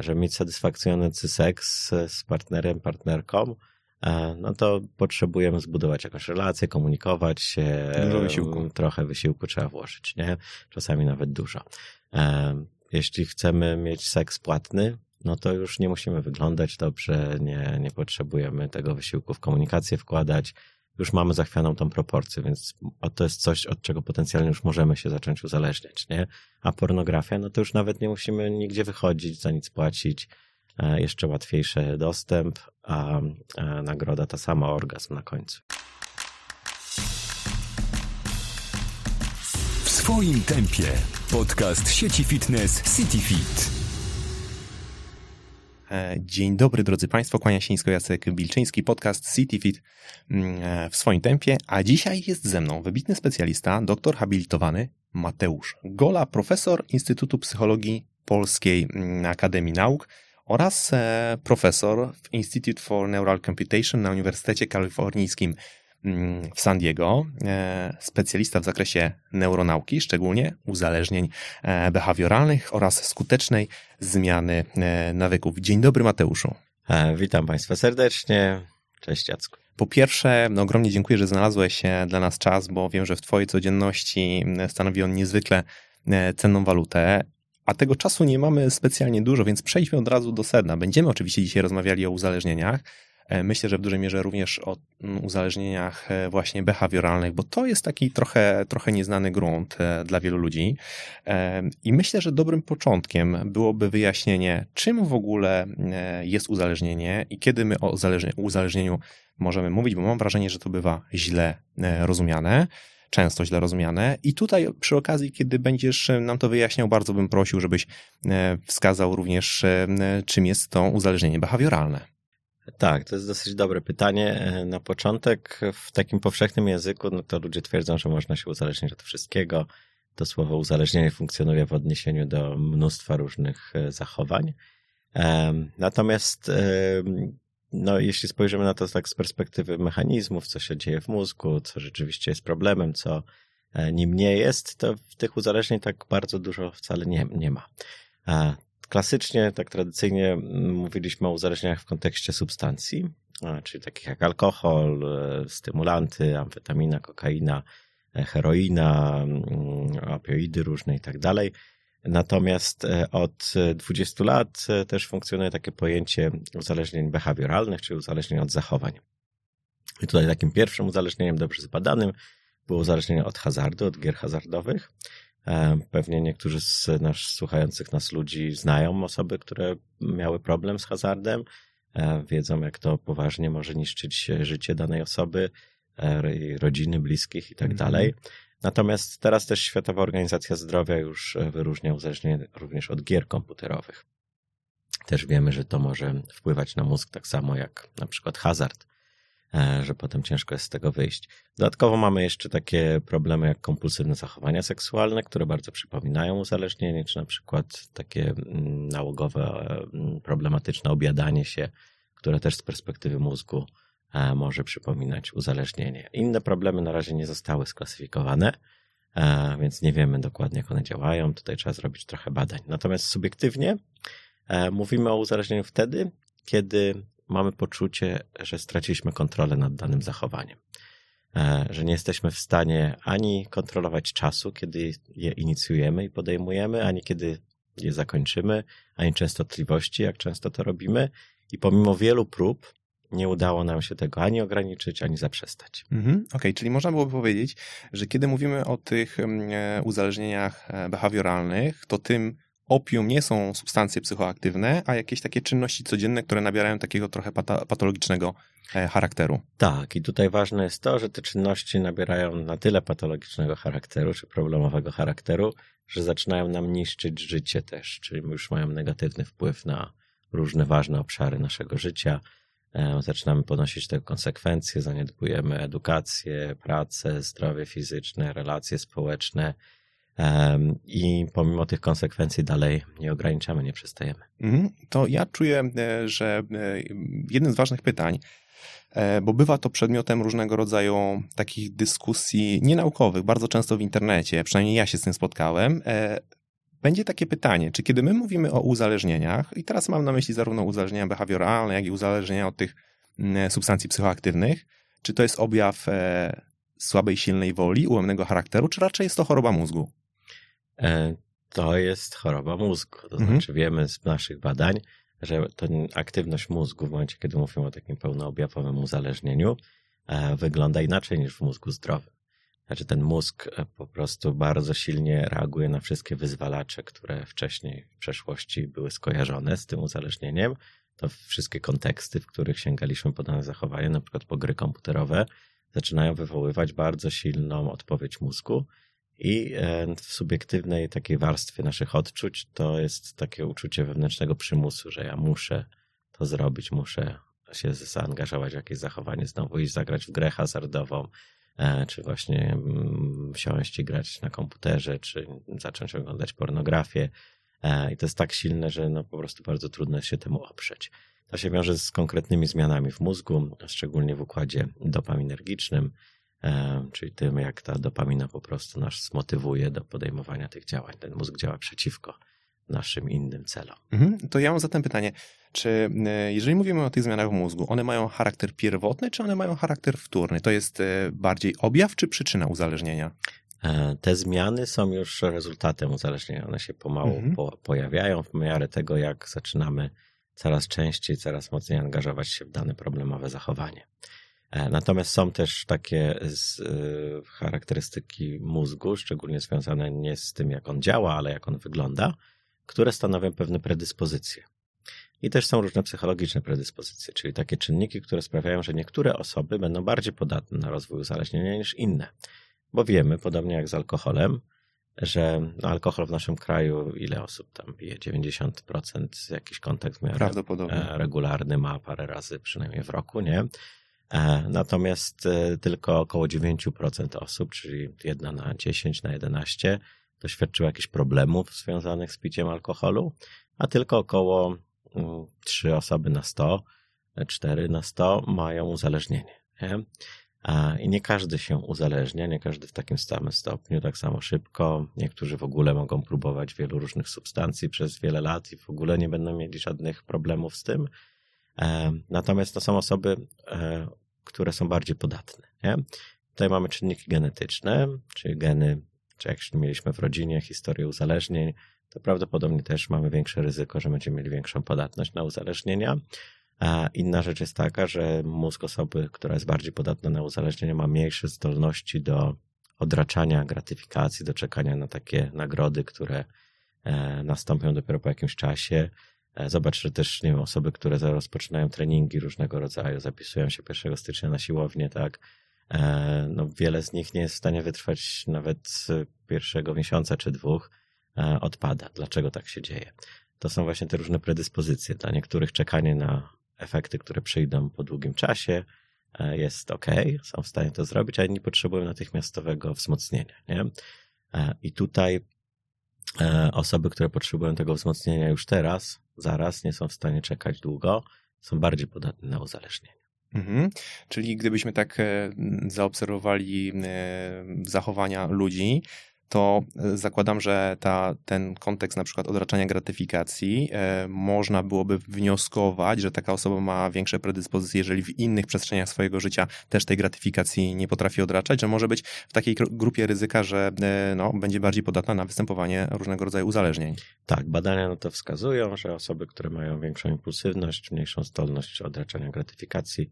żeby mieć satysfakcjonujący seks z partnerem, partnerką, no to potrzebujemy zbudować jakąś relację, komunikować się. Dużo wysiłku. Trochę wysiłku trzeba włożyć, nie? Czasami nawet dużo. Jeśli chcemy mieć seks płatny, no to już nie musimy wyglądać dobrze, nie, nie potrzebujemy tego wysiłku w komunikację wkładać. Już mamy zachwianą tą proporcję, więc to jest coś, od czego potencjalnie już możemy się zacząć uzależniać, nie? A pornografia, no to już nawet nie musimy nigdzie wychodzić, za nic płacić. E, jeszcze łatwiejszy dostęp, a nagroda ta sama, orgazm na końcu. W swoim tempie. Podcast sieci fitness CityFit. E, dzień dobry drodzy Państwo, kłania się nisko Jacek Bilczyński, podcast CityFit mm, e, w swoim tempie, a dzisiaj jest ze mną wybitny specjalista, doktor habilitowany Mateusz Gola, profesor Instytutu Psychologii Polskiej mm, Akademii Nauk, oraz e, profesor w Institute for Neural Computation na Uniwersytecie Kalifornijskim w San Diego, e, specjalista w zakresie neuronauki, szczególnie uzależnień e, behawioralnych oraz skutecznej zmiany nawyków. Dzień dobry Mateuszu. Witam Państwa serdecznie. Cześć Jacku. Po pierwsze, no, ogromnie dziękuję, że znalazłeś dla nas czas, bo wiem, że w Twojej codzienności stanowi on niezwykle cenną walutę a tego czasu nie mamy specjalnie dużo, więc przejdźmy od razu do sedna. Będziemy oczywiście dzisiaj rozmawiali o uzależnieniach. E, myślę, że w dużej mierze również o mm, uzależnieniach e, właśnie behawioralnych, bo to jest taki trochę, trochę nieznany grunt e, dla wielu ludzi. I myślę, że dobrym początkiem byłoby wyjaśnienie, czym w ogóle jest uzależnienie i kiedy my o uzależnieniu możemy mówić, bo mam wrażenie, że to bywa źle rozumiane często źle rozumiane. I tutaj przy okazji, kiedy będziesz nam to wyjaśniał, bardzo bym prosił, żebyś wskazał również, czym jest to uzależnienie behawioralne. Tak, to jest dosyć dobre pytanie. E, na początek, w takim powszechnym języku, no to ludzie twierdzą, że można się uzależnić od wszystkiego. To słowo uzależnienie funkcjonuje w odniesieniu do mnóstwa różnych zachowań. Natomiast no, jeśli spojrzymy na to tak z perspektywy mechanizmów, co się dzieje w mózgu, co rzeczywiście jest problemem, co e, nim nie jest, to w tych uzależnień tak bardzo dużo wcale nie, nie ma. Klasycznie, tak tradycyjnie mówiliśmy o uzależnieniach w kontekście substancji, czyli takich jak alkohol, e, stymulanty, amfetamina, kokaina, e, heroina, opioidy różne i tak dalej. Natomiast e, od 20 lat też funkcjonuje takie pojęcie uzależnień behawioralnych, czyli uzależnień od zachowań. I tutaj takim pierwszym uzależnieniem dobrze zbadanym było uzależnienie od hazardu, od gier hazardowych. E, pewnie niektórzy z nas, słuchających nas ludzi znają osoby, które miały problem z hazardem, wiedzą jak to poważnie może niszczyć życie danej osoby, rodziny, bliskich i tak mhm. dalej. Natomiast teraz też Światowa Organizacja Zdrowia już e, wyróżnia uzależnienie również od gier komputerowych. Też wiemy, że to może wpływać na mózg tak samo jak na przykład hazard, e, że potem ciężko jest z tego wyjść. Dodatkowo mamy jeszcze takie problemy jak kompulsywne zachowania seksualne, które bardzo przypominają uzależnienie, czy na przykład takie mm, nałogowe, mm, problematyczne objadanie się, które też z perspektywy mózgu E, może przypominać uzależnienie. Inne problemy na razie nie zostały sklasyfikowane, e, więc nie wiemy dokładnie, jak one działają. Tutaj trzeba zrobić trochę badań. Natomiast subiektywnie e, mówimy o uzależnieniu wtedy, kiedy mamy poczucie, że straciliśmy kontrolę nad danym zachowaniem. Że nie jesteśmy w stanie ani kontrolować czasu, kiedy je inicjujemy i podejmujemy, ani kiedy je zakończymy, ani częstotliwości, jak często to robimy. I pomimo wielu prób, nie udało nam się tego ani ograniczyć, ani zaprzestać. Mhm, Okej, okay, czyli można byłoby powiedzieć, że kiedy mówimy o tych e, uzależnieniach e, behawioralnych, to tym opium nie są substancje psychoaktywne, a jakieś takie czynności codzienne, które nabierają takiego trochę patologicznego e, charakteru. Tak, i tutaj ważne jest to, że te czynności nabierają na tyle patologicznego charakteru, czy problemowego charakteru, że zaczynają nam niszczyć życie też, czyli już mają negatywny wpływ na różne ważne obszary naszego życia, E, zaczynamy ponosić te konsekwencje, zaniedbujemy edukację, pracę, zdrowie fizyczne, relacje społeczne i pomimo tych konsekwencji dalej nie ograniczamy, nie przestajemy. Mhm. To ja czuję, e, że e, jednym z ważnych pytań, bo bywa to przedmiotem różnego rodzaju takich dyskusji nienaukowych, bardzo często w internecie, przynajmniej ja się z tym spotkałem, będzie takie pytanie, czy kiedy my mówimy o uzależnieniach, i teraz mam na myśli zarówno uzależnienia behawioralne, jak i uzależnienia od tych substancji psychoaktywnych, czy to jest objaw e, słabej, silnej woli, ułomnego charakteru, czy raczej jest to choroba mózgu? E, to jest choroba mózgu. To Mhm. znaczy wiemy z naszych badań, że to aktywność mózgu w momencie, kiedy mówimy o takim pełnoobjawowym uzależnieniu, e, wygląda inaczej niż w mózgu zdrowym. Znaczy ten mózg e, po prostu bardzo silnie reaguje na wszystkie wyzwalacze, które wcześniej w przeszłości były skojarzone z tym uzależnieniem. To wszystkie konteksty, w których sięgaliśmy po dane zachowanie, na przykład po gry komputerowe, zaczynają wywoływać bardzo silną odpowiedź mózgu. I e, w subiektywnej takiej warstwie naszych odczuć to jest takie uczucie wewnętrznego przymusu, że ja muszę to zrobić, muszę się zaangażować w jakieś zachowanie, znowu iść zagrać w grę hazardową, e, czy właśnie mm, siąść i grać na komputerze, czy zacząć oglądać pornografię. E, I to jest tak silne, że no po prostu bardzo trudno się temu oprzeć. To się wiąże z konkretnymi zmianami w mózgu, szczególnie w układzie dopaminergicznym, czyli tym, jak ta dopamina po prostu nas zmotywuje do podejmowania tych działań. Ten mózg działa przeciwko naszym innym celom. Mhm. To ja mam zatem pytanie, czy e, jeżeli mówimy o tych zmianach w mózgu, one mają charakter pierwotny, czy one mają charakter wtórny? To jest e, bardziej objaw, czy przyczyna uzależnienia? E, Te zmiany są już rezultatem uzależnienia. One się pomału Mhm. po, pojawiają w miarę tego, jak zaczynamy coraz częściej, coraz mocniej angażować się w dane problemowe zachowanie. E, Natomiast są też takie z, y, charakterystyki mózgu, szczególnie związane nie z tym, jak on działa, ale jak on wygląda, które stanowią pewne predyspozycje. I też są różne psychologiczne predyspozycje, czyli takie czynniki, które sprawiają, że niektóre osoby będą bardziej podatne na rozwój uzależnienia niż inne. Bo wiemy, podobnie jak z alkoholem, że no, alkohol w naszym kraju, ile osób tam pije? 90% jakiś kontakt w miarę Prawdopodobnie. e, regularny ma parę razy przynajmniej w roku, nie? E, Natomiast e, tylko około 9% osób, czyli 1 na 10 na 11, doświadczyło jakichś problemów związanych z piciem alkoholu, a tylko około mm, 3 osoby na 100, 4 na 100 mają uzależnienie. I nie każdy się uzależnia, nie każdy w takim samym stopniu, tak samo szybko. Niektórzy w ogóle mogą próbować wielu różnych substancji przez wiele lat i w ogóle nie będą mieli żadnych problemów z tym. Natomiast to są osoby, e, które są bardziej podatne. Nie? Tutaj mamy czynniki genetyczne, czyli geny, czy jak mieliśmy w rodzinie historię uzależnień, to prawdopodobnie też mamy większe ryzyko, że będziemy mieli większą podatność na uzależnienia. A inna rzecz jest taka, że mózg osoby, która jest bardziej podatna na uzależnienia, ma mniejsze zdolności do odraczania gratyfikacji, do czekania na takie nagrody, które e, nastąpią dopiero po jakimś czasie. E, Zobacz, że też nie wiem, osoby, które rozpoczynają treningi różnego rodzaju, zapisują się 1 stycznia na siłownię, tak. e, No, wiele z nich nie jest w stanie wytrwać nawet pierwszego miesiąca czy dwóch, e, odpada. Dlaczego tak się dzieje? To są właśnie te różne predyspozycje. Dla niektórych czekanie na efekty, które przyjdą po długim czasie, jest ok, są w stanie to zrobić, a inni potrzebują natychmiastowego wzmocnienia. Nie? I tutaj osoby, które potrzebują tego wzmocnienia już teraz, zaraz, nie są w stanie czekać długo, są bardziej podatne na uzależnienie. Mhm. Czyli gdybyśmy tak e, zaobserwowali e, zachowania ludzi, to e, zakładam, że ta, ten kontekst na przykład odraczania gratyfikacji e, można byłoby wnioskować, że taka osoba ma większe predyspozycje, jeżeli w innych przestrzeniach swojego życia też tej gratyfikacji nie potrafi odraczać, że może być w takiej gru- grupie ryzyka, że e, no, będzie bardziej podatna na występowanie różnego rodzaju uzależnień. Tak, badania na to wskazują, że osoby, które mają większą impulsywność, mniejszą zdolność odraczania gratyfikacji,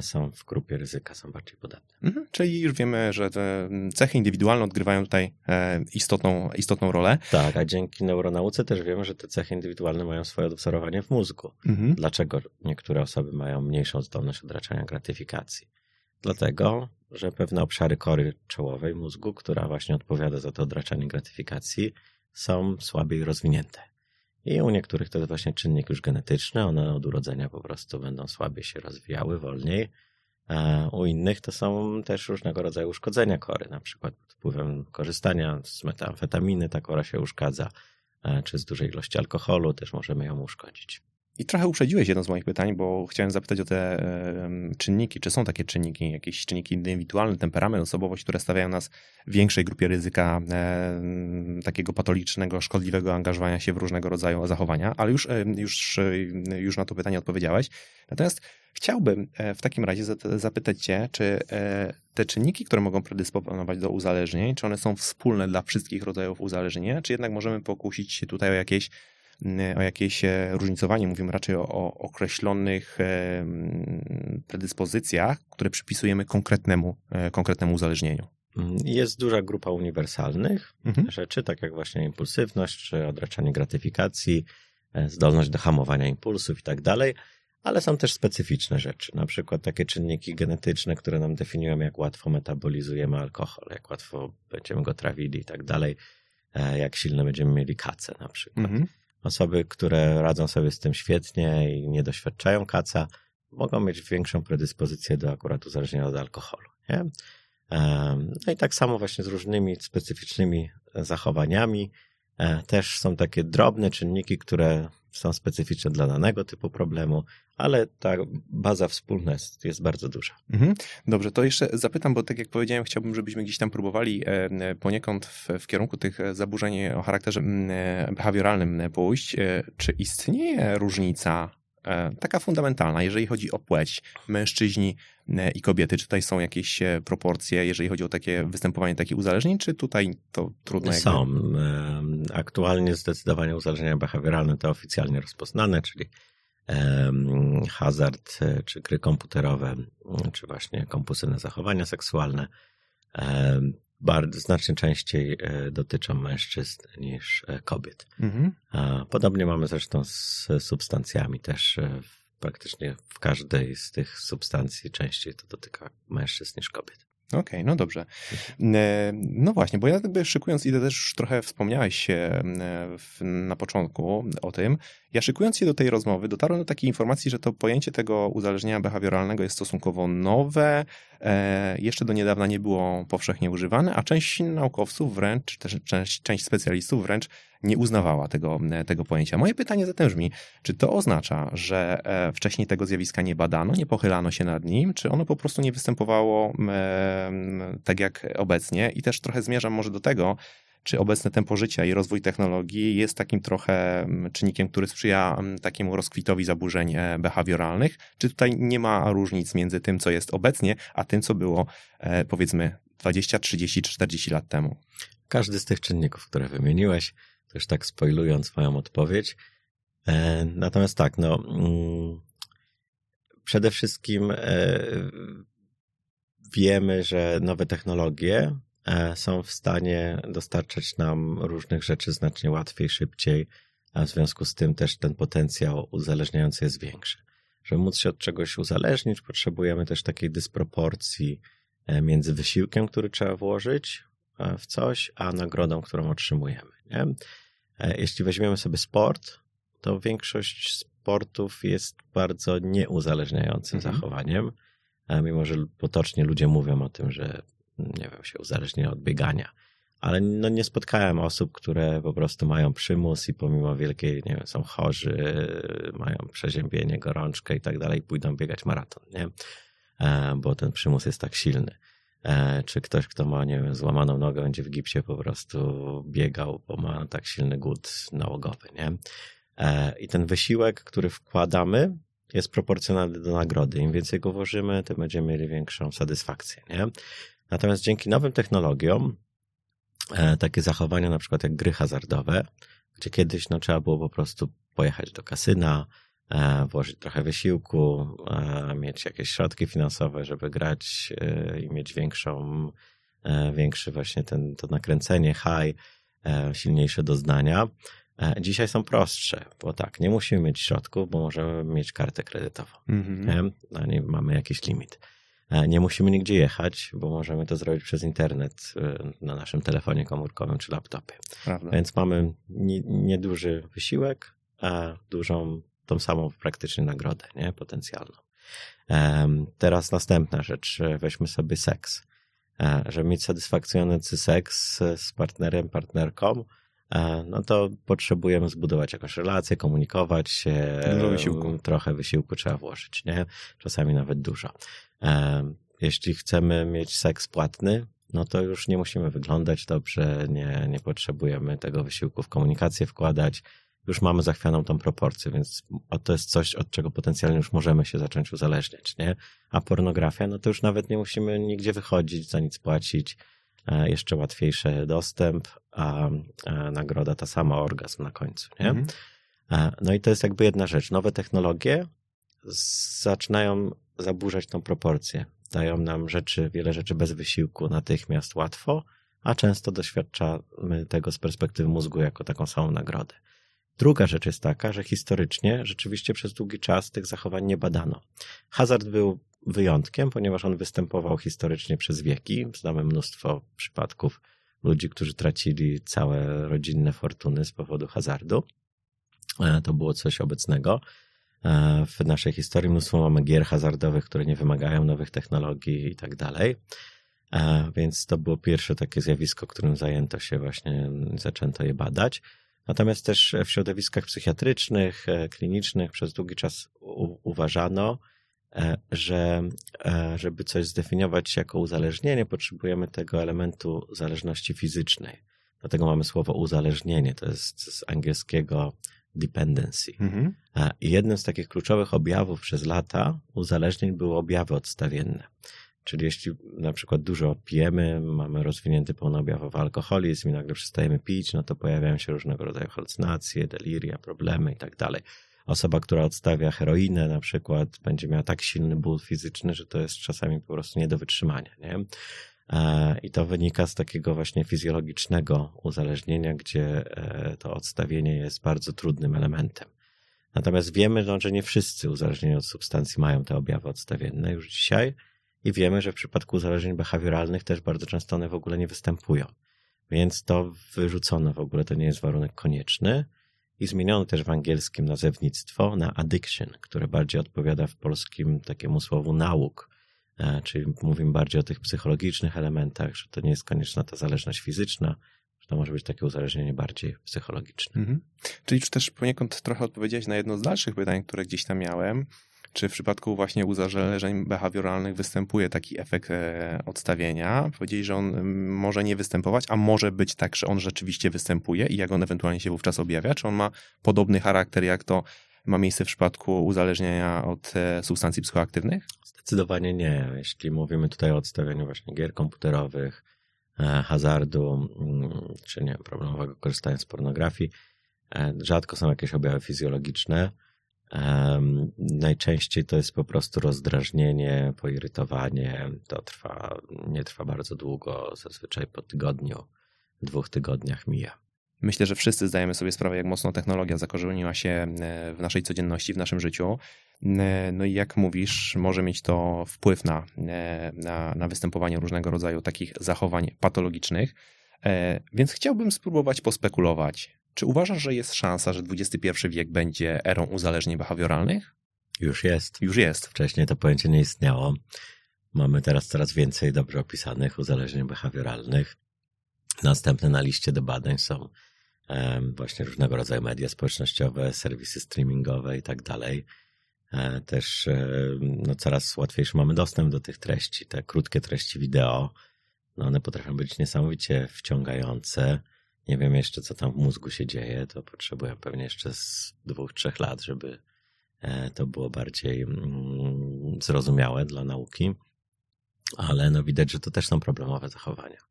są w grupie ryzyka, są bardziej podatne. Mhm. Czyli już wiemy, że te cechy indywidualne odgrywają tutaj e, istotną, istotną rolę. Tak, a dzięki neuronauce też wiemy, że te cechy indywidualne mają swoje odwzorowanie w mózgu. Mhm. Dlaczego niektóre osoby mają mniejszą zdolność odraczania gratyfikacji? Dlatego, że pewne obszary kory czołowej mózgu, która właśnie odpowiada za to odraczanie gratyfikacji, są słabiej rozwinięte. I u niektórych to jest właśnie czynnik już genetyczny, one od urodzenia po prostu będą słabiej się rozwijały, wolniej. A u innych to są też różnego rodzaju uszkodzenia kory, na przykład pod wpływem korzystania z metamfetaminy ta kora się uszkadza, czy z dużej ilości alkoholu też możemy ją uszkodzić. I trochę uprzedziłeś jedno z moich pytań, bo chciałem zapytać o te czynniki. Czy są takie czynniki, jakieś czynniki indywidualne, temperament, osobowość, które stawiają nas w większej grupie ryzyka takiego patologicznego, szkodliwego angażowania się w różnego rodzaju zachowania? Ale już, już, już na to pytanie odpowiedziałeś. Natomiast chciałbym e, w takim razie zapytać Cię, czy e, te czynniki, które mogą predysponować do uzależnień, czy one są wspólne dla wszystkich rodzajów uzależnienia, czy jednak możemy pokusić się tutaj o jakieś o jakieś e, różnicowanie, mówimy raczej o, o określonych predyspozycjach, które przypisujemy konkretnemu, konkretnemu uzależnieniu. Mm, jest duża grupa uniwersalnych mhm. rzeczy, tak jak właśnie impulsywność, czy odraczanie gratyfikacji, zdolność do hamowania impulsów i tak dalej, ale są też specyficzne rzeczy, na przykład takie czynniki genetyczne, które nam definiują, jak łatwo metabolizujemy alkohol, jak łatwo będziemy go trawili i tak dalej, e, jak silno będziemy mieli kacę na przykład. Mhm. Osoby, które radzą sobie z tym świetnie i nie doświadczają kaca, mogą mieć większą predyspozycję do akurat uzależnienia od alkoholu. Nie? No i tak samo właśnie z różnymi specyficznymi zachowaniami. E, też są takie drobne czynniki, które są specyficzne dla danego typu problemu, ale ta baza wspólna jest, jest bardzo duża. Mhm. Dobrze, to jeszcze zapytam, bo tak jak powiedziałem, chciałbym, żebyśmy gdzieś tam próbowali e, poniekąd w, w kierunku tych zaburzeń o charakterze e, behawioralnym pójść. Czy istnieje różnica E, taka fundamentalna, jeżeli chodzi o płeć, mężczyźni e, i kobiety, czy tutaj są jakieś e, proporcje, jeżeli chodzi o takie występowanie takich uzależnień, czy tutaj to trudno? Jakby... Są. Aktualnie zdecydowanie uzależnienia behawioralne to oficjalnie rozpoznane, czyli hazard, czy gry komputerowe, czy właśnie kompulsywne zachowania seksualne bardzo, znacznie częściej e, dotyczą mężczyzn niż e, kobiet. Mhm. Podobnie mamy zresztą z substancjami też. E, praktycznie w każdej z tych substancji częściej to dotyka mężczyzn niż kobiet. Okej, okay, no dobrze. No właśnie, bo ja jakby szykując idę też już trochę wspomniałeś e, na początku o tym. Ja szykując się do tej rozmowy dotarłem do takiej informacji, że to pojęcie tego uzależnienia behawioralnego jest stosunkowo nowe, e, jeszcze do niedawna nie było powszechnie używane, a część naukowców wręcz, czy też część, część specjalistów wręcz nie uznawała tego, tego pojęcia. Moje pytanie zatem brzmi, czy to oznacza, że e, wcześniej tego zjawiska nie badano, nie pochylano się nad nim, czy ono po prostu nie występowało tak jak obecnie? I też trochę zmierzam może do tego, czy obecne tempo życia i rozwój technologii jest takim trochę czynnikiem, który sprzyja takiemu rozkwitowi zaburzeń e, behawioralnych? Czy tutaj nie ma różnic między tym, co jest obecnie, a tym, co było e, powiedzmy 20, 30 czy 40 lat temu? Każdy z tych czynników, które wymieniłeś, też tak spoilując moją odpowiedź. E, natomiast tak, no, mm, przede wszystkim wiemy, że nowe technologie są w stanie dostarczać nam różnych rzeczy znacznie łatwiej, szybciej, a w związku z tym też ten potencjał uzależniający jest większy. Żeby móc się od czegoś uzależnić, potrzebujemy też takiej dysproporcji między wysiłkiem, który trzeba włożyć w coś, a nagrodą, którą otrzymujemy. Nie? E, jeśli weźmiemy sobie sport, to większość sportów jest bardzo nieuzależniającym mhm. zachowaniem, e, mimo że potocznie ludzie mówią o tym, że nie wiem, się uzależnia od biegania. Ale no nie spotkałem osób, które po prostu mają przymus i pomimo wielkiej, nie wiem, są chorzy, mają przeziębienie, gorączkę i tak dalej, pójdą biegać maraton, nie? E, bo ten przymus jest tak silny. E, czy ktoś, kto ma, nie wiem, złamaną nogę, będzie w gipsie po prostu biegał, bo ma tak silny głód nałogowy, nie? E, I ten wysiłek, który wkładamy, jest proporcjonalny do nagrody. Im więcej go włożymy, tym będziemy mieli większą satysfakcję, nie? Natomiast dzięki nowym technologiom, e, takie zachowania, na przykład jak gry hazardowe, gdzie kiedyś no, trzeba było po prostu pojechać do kasyna, E, włożyć trochę wysiłku, e, mieć jakieś środki finansowe, żeby grać i mieć większą, większy właśnie ten, to nakręcenie, high, silniejsze doznania. Dzisiaj są prostsze, bo tak, nie musimy mieć środków, bo możemy mieć kartę kredytową. Mm-hmm. No, nie mamy jakiś limit. Nie musimy nigdzie jechać, bo możemy to zrobić przez internet na naszym telefonie komórkowym czy laptopie. Prawda. Więc mamy nieduży wysiłek, a dużą tą samą praktycznie nagrodę, nie? Potencjalną. Teraz następna rzecz, weźmy sobie seks. E, żeby mieć satysfakcjonujący seks z partnerem, partnerką, e, no to potrzebujemy zbudować jakąś relację, komunikować się. Dużo wysiłku. Trochę wysiłku trzeba włożyć, nie? Czasami nawet dużo. Jeśli chcemy mieć seks płatny, no to już nie musimy wyglądać dobrze, nie, nie potrzebujemy tego wysiłku w komunikację wkładać. Już mamy zachwianą tą proporcję, więc to jest coś, od czego potencjalnie już możemy się zacząć uzależniać, nie? A pornografia, no to już nawet nie musimy nigdzie wychodzić, za nic płacić, e, jeszcze łatwiejszy dostęp, a, a nagroda ta sama, orgazm na końcu, nie? Mhm. E, No i to jest jakby jedna rzecz. Nowe technologie zaczynają zaburzać tą proporcję. Dają nam rzeczy, wiele rzeczy bez wysiłku, natychmiast łatwo, a często doświadczamy tego z perspektywy mózgu jako taką samą nagrodę. Druga rzecz jest taka, że historycznie rzeczywiście przez długi czas tych zachowań nie badano. Hazard był wyjątkiem, ponieważ on występował historycznie przez wieki. Znamy mnóstwo przypadków ludzi, którzy tracili całe rodzinne fortuny z powodu hazardu. E, To było coś obecnego w naszej historii. Mnóstwo mamy gier hazardowych, które nie wymagają nowych technologii i tak dalej. E, Więc to było pierwsze takie zjawisko, którym zajęto się właśnie, zaczęto je badać. Natomiast też w środowiskach psychiatrycznych, e, klinicznych przez długi czas uważano, e, że e, żeby coś zdefiniować jako uzależnienie, potrzebujemy tego elementu zależności fizycznej. Dlatego mamy słowo uzależnienie, to jest z angielskiego dependency. Mhm. I jednym z takich kluczowych objawów przez lata uzależnień były objawy odstawienne. Czyli jeśli na przykład dużo pijemy, mamy rozwinięty pełnoobjawowy alkoholizm i nagle przestajemy pić, no to pojawiają się różnego rodzaju halucynacje, deliria, problemy i tak dalej. Osoba, która odstawia heroinę na przykład, będzie miała tak silny ból fizyczny, że to jest czasami po prostu nie do wytrzymania. Nie? E, I to wynika z takiego właśnie fizjologicznego uzależnienia, gdzie e, to odstawienie jest bardzo trudnym elementem. Natomiast wiemy, no, że nie wszyscy uzależnieni od substancji mają te objawy odstawienne już dzisiaj i wiemy, że w przypadku uzależnień behawioralnych też bardzo często one w ogóle nie występują. Więc to wyrzucono w ogóle, to nie jest warunek konieczny. I zmieniono też w angielskim nazewnictwo na addiction, które bardziej odpowiada w polskim takiemu słowu nauk. E, Czyli mówimy bardziej o tych psychologicznych elementach, że to nie jest konieczna ta zależność fizyczna, że to może być takie uzależnienie bardziej psychologiczne. Mhm. Czyli już też poniekąd trochę odpowiedziałeś na jedno z dalszych pytań, które gdzieś tam miałem. Czy w przypadku właśnie uzależnień behawioralnych występuje taki efekt e, odstawienia? Powiedzieli, że on może nie występować, a może być tak, że on rzeczywiście występuje i jak on ewentualnie się wówczas objawia? Czy on ma podobny charakter, jak to ma miejsce w przypadku uzależnienia od e, substancji psychoaktywnych? Zdecydowanie nie. Jeśli mówimy tutaj o odstawianiu właśnie gier komputerowych, e, hazardu, mm, czy nie problemowego korzystania z pornografii, e, rzadko są jakieś objawy fizjologiczne. Najczęściej to jest po prostu rozdrażnienie, poirytowanie. To trwa, nie trwa bardzo długo, zazwyczaj po tygodniu, dwóch tygodniach mija. Myślę, że wszyscy zdajemy sobie sprawę, jak mocno technologia zakorzeniła się e, w naszej codzienności, w naszym życiu. E, No i jak mówisz, może mieć to wpływ na, e, na, na występowanie różnego rodzaju takich zachowań patologicznych. Więc chciałbym spróbować pospekulować. Czy uważasz, że jest szansa, że XXI wiek będzie erą uzależnień behawioralnych? Już jest. Już jest. Wcześniej to pojęcie nie istniało. Mamy teraz coraz więcej dobrze opisanych uzależnień behawioralnych. Następne na liście do badań są właśnie różnego rodzaju media społecznościowe, serwisy streamingowe i tak dalej. E, Też e, no, coraz łatwiejszy mamy dostęp do tych treści. Te krótkie treści wideo, no one potrafią być niesamowicie wciągające. Nie wiem jeszcze, co tam w mózgu się dzieje. To potrzebuję pewnie jeszcze z dwóch, trzech lat, żeby e, to było bardziej mm, zrozumiałe dla nauki. Ale no widać, że to też są problemowe zachowania.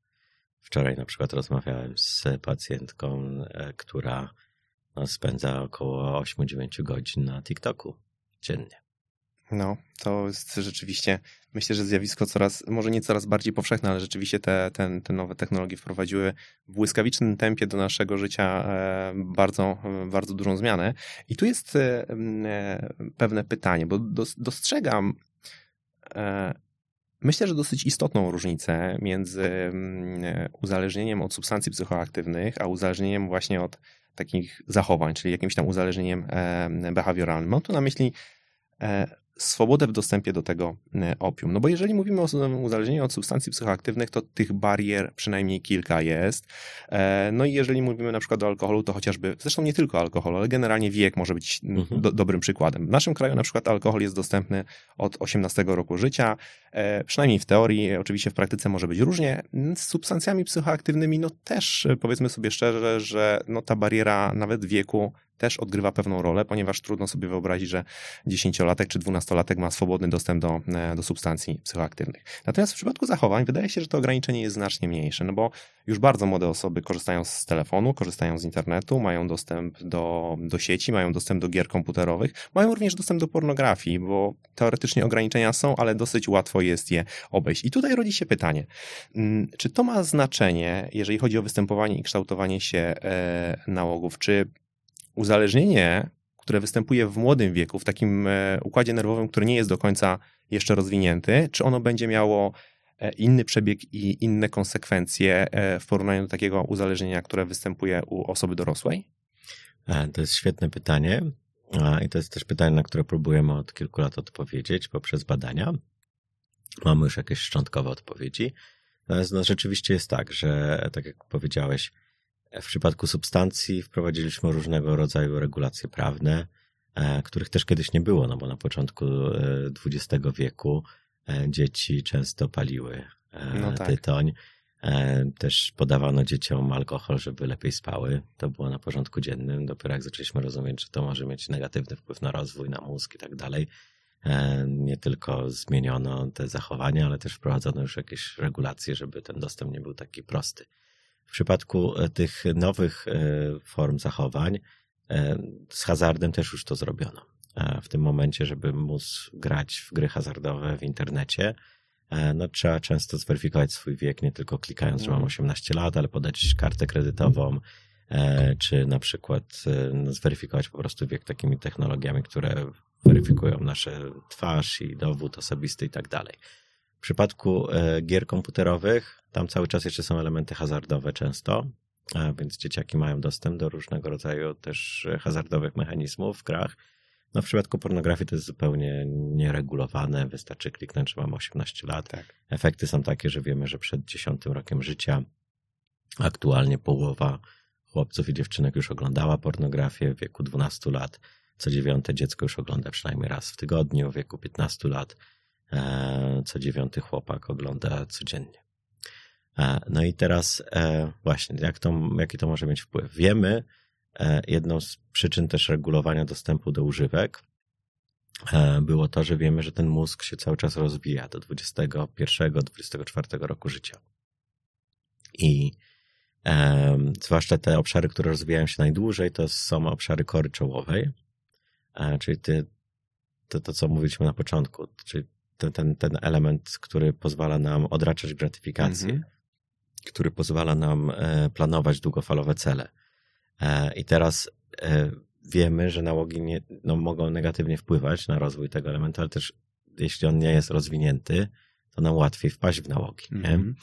Wczoraj na przykład rozmawiałem z pacjentką, e, która no, spędza około 8-9 godzin na TikToku dziennie. No, to jest rzeczywiście, myślę, że zjawisko coraz, może nie coraz bardziej powszechne, ale rzeczywiście te, te, te nowe technologie wprowadziły w błyskawicznym tempie do naszego życia e, bardzo, bardzo dużą zmianę. I tu jest e, pewne pytanie, bo dos, dostrzegam, myślę, że dosyć istotną różnicę między mm, uzależnieniem od substancji psychoaktywnych, a uzależnieniem właśnie od takich zachowań, czyli jakimś tam uzależnieniem behawioralnym. Mam tu na myśli e, swobodę w dostępie do tego e, opium. No bo jeżeli mówimy o uzależnieniu od substancji psychoaktywnych, to tych barier przynajmniej kilka jest. E, no i jeżeli mówimy na przykład o alkoholu, to chociażby, zresztą nie tylko alkoholu, ale generalnie wiek może być mhm. do, dobrym przykładem. W naszym kraju na przykład alkohol jest dostępny od 18 roku życia, e, przynajmniej w teorii, oczywiście w praktyce może być różnie. Z substancjami psychoaktywnymi, no też powiedzmy sobie szczerze, że no ta bariera nawet wieku też odgrywa pewną rolę, ponieważ trudno sobie wyobrazić, że dziesięciolatek czy dwunastolatek ma swobodny dostęp do, e, do substancji psychoaktywnych. Natomiast w przypadku zachowań wydaje się, że to ograniczenie jest znacznie mniejsze, no bo już bardzo młode osoby korzystają z telefonu, korzystają z internetu, mają dostęp do, do sieci, mają dostęp do gier komputerowych, mają również dostęp do pornografii, bo teoretycznie ograniczenia są, ale dosyć łatwo jest je obejść. I tutaj rodzi się pytanie, mm, czy to ma znaczenie, jeżeli chodzi o występowanie i kształtowanie się e, nałogów, czy uzależnienie, które występuje w młodym wieku, w takim e, układzie nerwowym, który nie jest do końca jeszcze rozwinięty, czy ono będzie miało e, inny przebieg i inne konsekwencje e, w porównaniu do takiego uzależnienia, które występuje u osoby dorosłej? To jest świetne pytanie. I to jest też pytanie, na które próbujemy od kilku lat odpowiedzieć poprzez badania. Mamy już jakieś szczątkowe odpowiedzi. Natomiast no, rzeczywiście jest tak, że tak jak powiedziałeś, w przypadku substancji wprowadziliśmy różnego rodzaju regulacje prawne, e, których też kiedyś nie było, no bo na początku XX e, wieku e, dzieci często paliły no tak. tytoń. Też podawano dzieciom alkohol, żeby lepiej spały. To było na porządku dziennym. Dopiero jak zaczęliśmy rozumieć, że to może mieć negatywny wpływ na rozwój, na mózg i tak dalej, nie tylko zmieniono te zachowania, ale też wprowadzono już jakieś regulacje, żeby ten dostęp nie był taki prosty. W przypadku e, tych nowych e, form zachowań e, z hazardem też już to zrobiono. W tym momencie, żeby móc grać w gry hazardowe w internecie, no trzeba często zweryfikować swój wiek, nie tylko klikając, że mam 18 mhm. lat, ale podać kartę kredytową, czy na przykład no, zweryfikować po prostu wiek takimi technologiami, które weryfikują nasze twarz i dowód osobisty i tak dalej. W przypadku gier komputerowych tam cały czas jeszcze są elementy hazardowe często, więc dzieciaki mają dostęp do różnego rodzaju też hazardowych mechanizmów w grach. No w przypadku pornografii to jest zupełnie nieregulowane, wystarczy kliknąć, że mam 18 lat. Tak. Efekty są takie, że wiemy, że przed 10 rokiem życia aktualnie połowa chłopców i dziewczynek już oglądała pornografię w wieku 12 lat. Co dziewiąte dziecko już ogląda przynajmniej raz w tygodniu, w wieku 15 lat. E, co dziewiąty chłopak ogląda codziennie. E, no i teraz e, właśnie, jak to, jaki to może mieć wpływ? Wiemy, jedną z przyczyn też regulowania dostępu do używek było to, że wiemy, że ten mózg się cały czas rozwija do 21-24 roku życia. I zwłaszcza te obszary, które rozwijają się najdłużej, to są obszary kory czołowej, czyli ty, to, to, co mówiliśmy na początku, czyli ten, ten, ten element, który pozwala nam odraczać gratyfikację. -hmm który pozwala nam e, planować długofalowe cele. E, I teraz e, wiemy, że nałogi nie, no, mogą negatywnie wpływać na rozwój tego elementu, ale też jeśli on nie jest rozwinięty, to nam łatwiej wpaść w nałogi. Mm-hmm.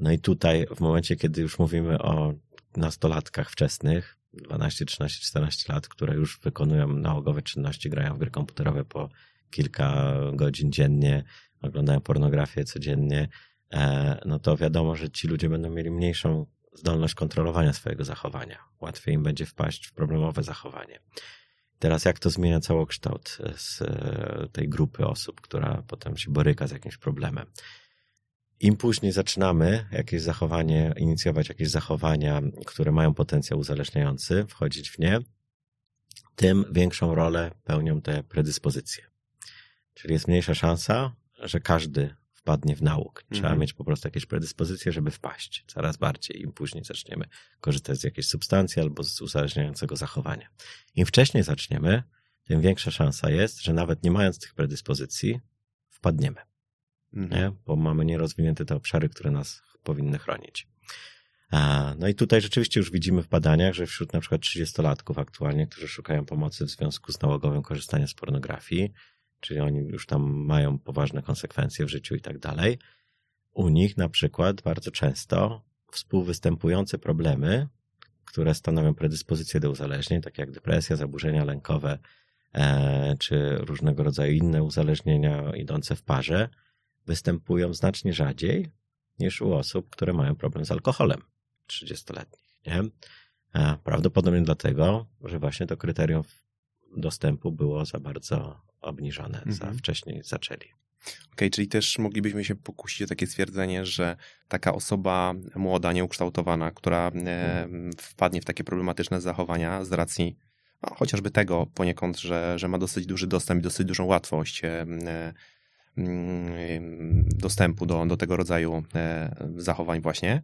No i tutaj, w momencie, kiedy już mówimy o nastolatkach wczesnych, 12, 13, 14 lat, które już wykonują nałogowe czynności, grają w gry komputerowe po kilka godzin dziennie, oglądają pornografię codziennie, E, no to wiadomo, że ci ludzie będą mieli mniejszą zdolność kontrolowania swojego zachowania. Łatwiej im będzie wpaść w problemowe zachowanie. Teraz jak to zmienia całokształt z e, tej grupy osób, która potem się boryka z jakimś problemem? Im później zaczynamy jakieś zachowanie, inicjować jakieś zachowania, które mają potencjał uzależniający, wchodzić w nie, tym większą rolę pełnią te predyspozycje. Czyli jest mniejsza szansa, że każdy wpadnie w nauk. Trzeba mhm. mieć po prostu jakieś predyspozycje, żeby wpaść coraz bardziej. Im później zaczniemy korzystać z jakiejś substancji albo z uzależniającego zachowania. Im wcześniej zaczniemy, tym większa szansa jest, że nawet nie mając tych predyspozycji, wpadniemy. Mhm. Nie? Bo mamy nierozwinięte te obszary, które nas powinny chronić. No i tutaj rzeczywiście już widzimy w badaniach, że wśród na przykład 30-latków aktualnie, którzy szukają pomocy w związku z nałogowym korzystaniem z pornografii, czyli oni już tam mają poważne konsekwencje w życiu i tak dalej. U nich na przykład bardzo często współwystępujące problemy, które stanowią predyspozycję do uzależnień, takie jak depresja, zaburzenia lękowe, e, czy różnego rodzaju inne uzależnienia idące w parze, występują znacznie rzadziej niż u osób, które mają problem z alkoholem 30-letnich. Nie? E, prawdopodobnie dlatego, że właśnie to kryterium dostępu było za bardzo obniżone, mhm. za wcześniej zaczęli. Okej, okay, czyli też moglibyśmy się pokusić o takie stwierdzenie, że taka osoba młoda, nieukształtowana, która mhm. wpadnie w takie problematyczne zachowania z racji no, chociażby tego poniekąd, że, że ma dosyć duży dostęp i dosyć dużą łatwość e, dostępu do, do tego rodzaju e, zachowań właśnie,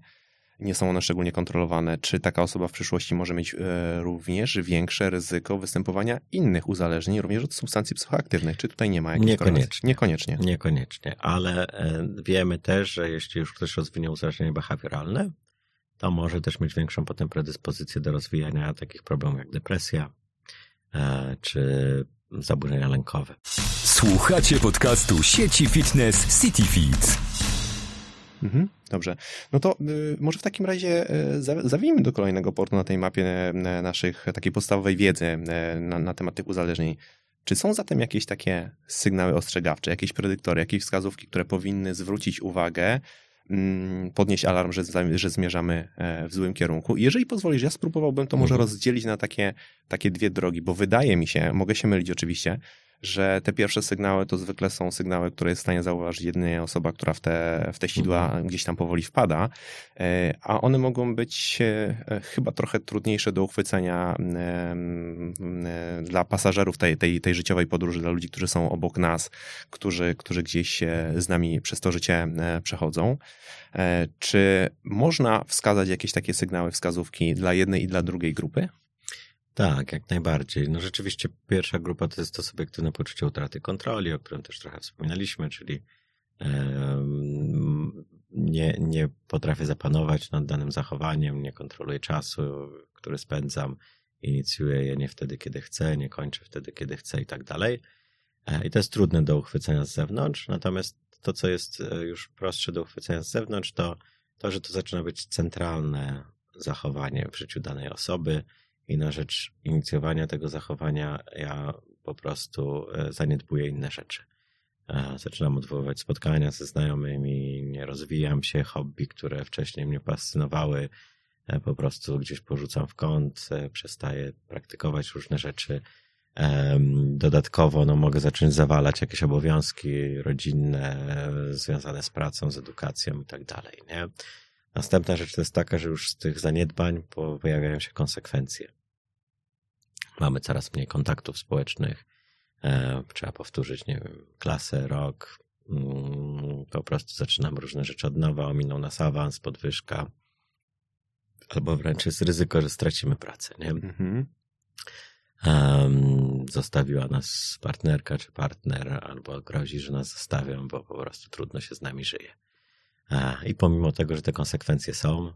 nie są one szczególnie kontrolowane, czy taka osoba w przyszłości może mieć e, również większe ryzyko występowania innych uzależnień, również od substancji psychoaktywnych? Czy tutaj nie ma jakiejś Niekoniecznie. Niekoniecznie. Niekoniecznie, ale e, wiemy też, że jeśli już ktoś rozwinie uzależnienie behawioralne, to może też mieć większą potem predyspozycję do rozwijania takich problemów jak depresja e, czy zaburzenia lękowe. Słuchacie podcastu sieci fitness CityFit. Mhm, dobrze. No to y, może w takim razie y, zawijmy do kolejnego portu na tej mapie y, naszych takiej podstawowej wiedzy y, na, na temat tych uzależnień. Czy są zatem jakieś takie sygnały ostrzegawcze, jakieś predyktory, jakieś wskazówki, które powinny zwrócić uwagę, mm, podnieść alarm, że, że zmierzamy e, w złym kierunku. I jeżeli pozwolisz, ja spróbowałbym to może mhm. rozdzielić na takie, takie dwie drogi, bo wydaje mi się, mogę się mylić oczywiście, że te pierwsze sygnały to zwykle są sygnały, które jest w stanie zauważyć jedynie osoba, która w te, w te sidła mhm. gdzieś tam powoli wpada, e, a one mogą być e, chyba trochę trudniejsze do uchwycenia dla pasażerów tej, tej, tej życiowej podróży, dla ludzi, którzy są obok nas, którzy, którzy gdzieś z nami przez to życie e, przechodzą. Czy można wskazać jakieś takie sygnały, wskazówki dla jednej i dla drugiej grupy? Tak, jak najbardziej. No rzeczywiście pierwsza grupa to jest to subiektywne poczucie utraty kontroli, o którym też trochę wspominaliśmy, czyli nie, nie potrafię zapanować nad danym zachowaniem, nie kontroluję czasu, który spędzam, inicjuję je nie wtedy, kiedy chcę, nie kończę wtedy, kiedy chcę i tak dalej. E, I to jest trudne do uchwycenia z zewnątrz, natomiast to, co jest e, już prostsze do uchwycenia z zewnątrz, to to, że to zaczyna być centralne zachowanie w życiu danej osoby, i na rzecz inicjowania tego zachowania ja po prostu e, zaniedbuję inne rzeczy. E, zaczynam odwoływać spotkania ze znajomymi, nie rozwijam się, hobby, które wcześniej mnie fascynowały, e, po prostu gdzieś porzucam w kąt, przestaję praktykować różne rzeczy. Dodatkowo no, mogę zacząć zawalać jakieś obowiązki rodzinne związane z pracą, z edukacją i tak dalej. Następna rzecz to jest taka, że już z tych zaniedbań pojawiają się konsekwencje. Mamy coraz mniej kontaktów społecznych. E, trzeba powtórzyć, nie wiem, klasę, rok. Mm, po prostu zaczynamy różne rzeczy od nowa, ominął nas awans, podwyżka. Albo wręcz jest ryzyko, że stracimy pracę, nie? Mhm. Um, zostawiła nas partnerka czy partner, albo grozi, że nas zostawią, bo po prostu trudno się z nami żyje. I pomimo tego, że te konsekwencje są,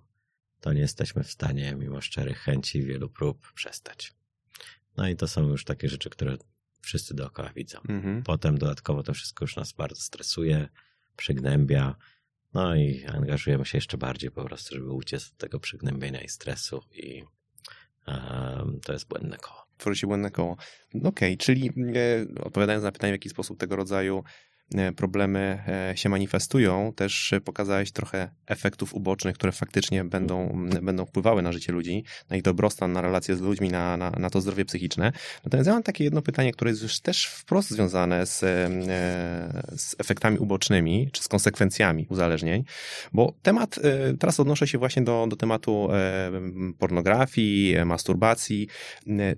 to nie jesteśmy w stanie, mimo szczerych chęci wielu prób, przestać. No i to są już takie rzeczy, które wszyscy dookoła widzą. Mhm. Potem dodatkowo to wszystko już nas bardzo stresuje, przygnębia, no i angażujemy się jeszcze bardziej po prostu, żeby uciec od tego przygnębienia i stresu i um, to jest błędne koło. Tworzy się błędne koło. Okej, okay, czyli e, odpowiadając na pytanie, w jaki sposób tego rodzaju problemy e, się manifestują, też pokazałeś trochę efektów ubocznych, które faktycznie będą, będą wpływały na życie ludzi, na ich dobrostan, na relacje z ludźmi, na, na, na to zdrowie psychiczne. Natomiast ja mam takie jedno pytanie, które jest już też wprost związane z, e, z efektami ubocznymi, czy z konsekwencjami uzależnień, bo temat, teraz odnoszę się właśnie do, do tematu pornografii, masturbacji.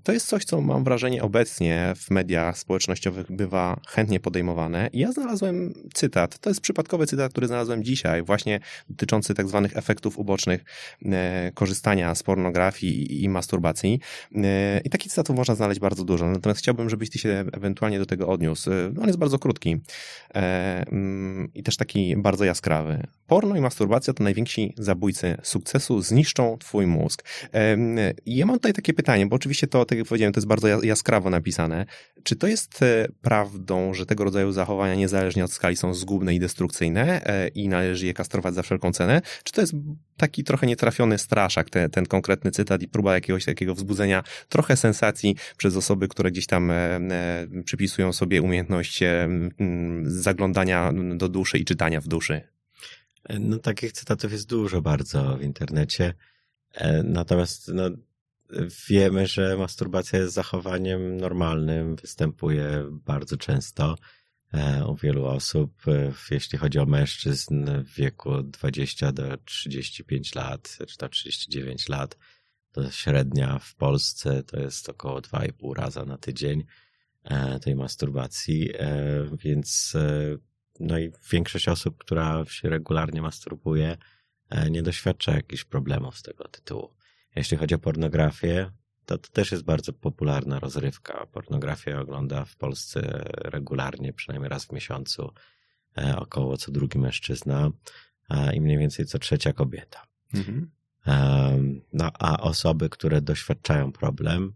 To jest coś, co mam wrażenie obecnie w mediach społecznościowych bywa chętnie podejmowane. I ja znalazłem cytat. To jest przypadkowy cytat, który znalazłem dzisiaj, właśnie dotyczący tak zwanych efektów ubocznych e, korzystania z pornografii i masturbacji. E, I takich cytatów można znaleźć bardzo dużo. Natomiast chciałbym, żebyś ty się ewentualnie do tego odniósł. E, on jest bardzo krótki mm, i też taki bardzo jaskrawy. Porno i masturbacja to najwięksi zabójcy sukcesu, zniszczą twój mózg. Ja mam tutaj takie pytanie, bo oczywiście to, tak jak powiedziałem, to jest bardzo jaskrawo napisane. Czy to jest e, prawdą, że tego rodzaju zachowania niezależnie od skali są zgubne i destrukcyjne e, i należy je kastrować za wszelką cenę? Czy to jest taki trochę nietrafiony straszak, ten, ten konkretny cytat i próba jakiegoś takiego wzbudzenia trochę sensacji przez osoby, które gdzieś tam e, przypisują sobie umiejętność zaglądania do duszy i czytania w duszy? No takich cytatów jest dużo bardzo w internecie. E, natomiast no, wiemy, że masturbacja jest zachowaniem normalnym, występuje bardzo często e, u wielu osób. E, jeśli chodzi o mężczyzn w wieku 20 do 35 lat, czy tam 39 lat, to średnia w Polsce to jest około 2,5 raza na tydzień tej masturbacji, więc no i większość osób, która się regularnie masturbuje, e, nie doświadcza jakichś problemów z tego tytułu. Jeśli chodzi o pornografię, to, to też jest bardzo popularna rozrywka. Pornografię ogląda w Polsce regularnie, przynajmniej raz w miesiącu, e, około co drugi mężczyzna i mniej więcej co trzecia kobieta. Mhm. No a osoby, które doświadczają problem,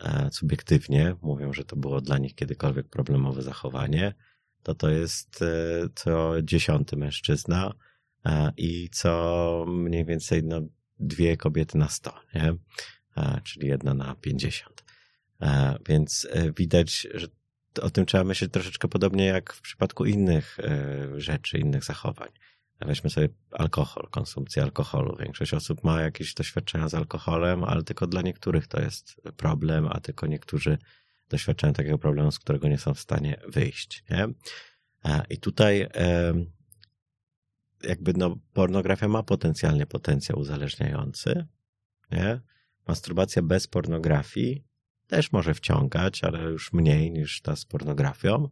e, subiektywnie mówią, że to było dla nich kiedykolwiek problemowe zachowanie, to to jest e, co dziesiąty mężczyzna e, i co mniej więcej no, dwie kobiety na sto, nie? E, czyli jedna na pięćdziesiąt. Więc widać, że o tym trzeba myśleć troszeczkę podobnie jak w przypadku innych rzeczy, innych zachowań. Weźmy sobie alkohol, konsumpcję alkoholu. Większość osób ma jakieś doświadczenia z alkoholem, ale tylko dla niektórych to jest problem, a tylko niektórzy doświadczają takiego problemu, z którego nie są w stanie wyjść. Nie? I tutaj jakby no, pornografia ma potencjalnie potencjał uzależniający. Nie? Masturbacja bez pornografii też może wciągać, ale już mniej niż ta z pornografią.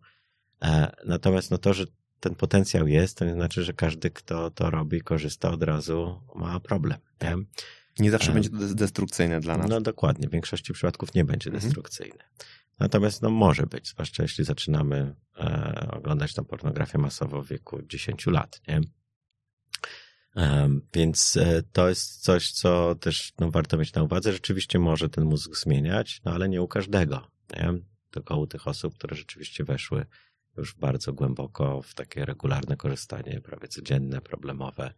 E, natomiast no to, że ten potencjał jest, to nie znaczy, że każdy, kto to robi, korzysta od razu, ma problem. Nie? Nie zawsze będzie to destrukcyjne dla nas. No dokładnie, w większości przypadków nie będzie mhm. destrukcyjne. Natomiast no, może być, zwłaszcza jeśli zaczynamy e, oglądać tą pornografię masową w wieku 10 lat, nie? E, więc e, to jest coś, co też no, warto mieć na uwadze. Rzeczywiście może ten mózg zmieniać, no ale nie u każdego, nie? Tylko u tych osób, które rzeczywiście weszły już bardzo głęboko w takie regularne korzystanie, prawie codzienne, problemowe,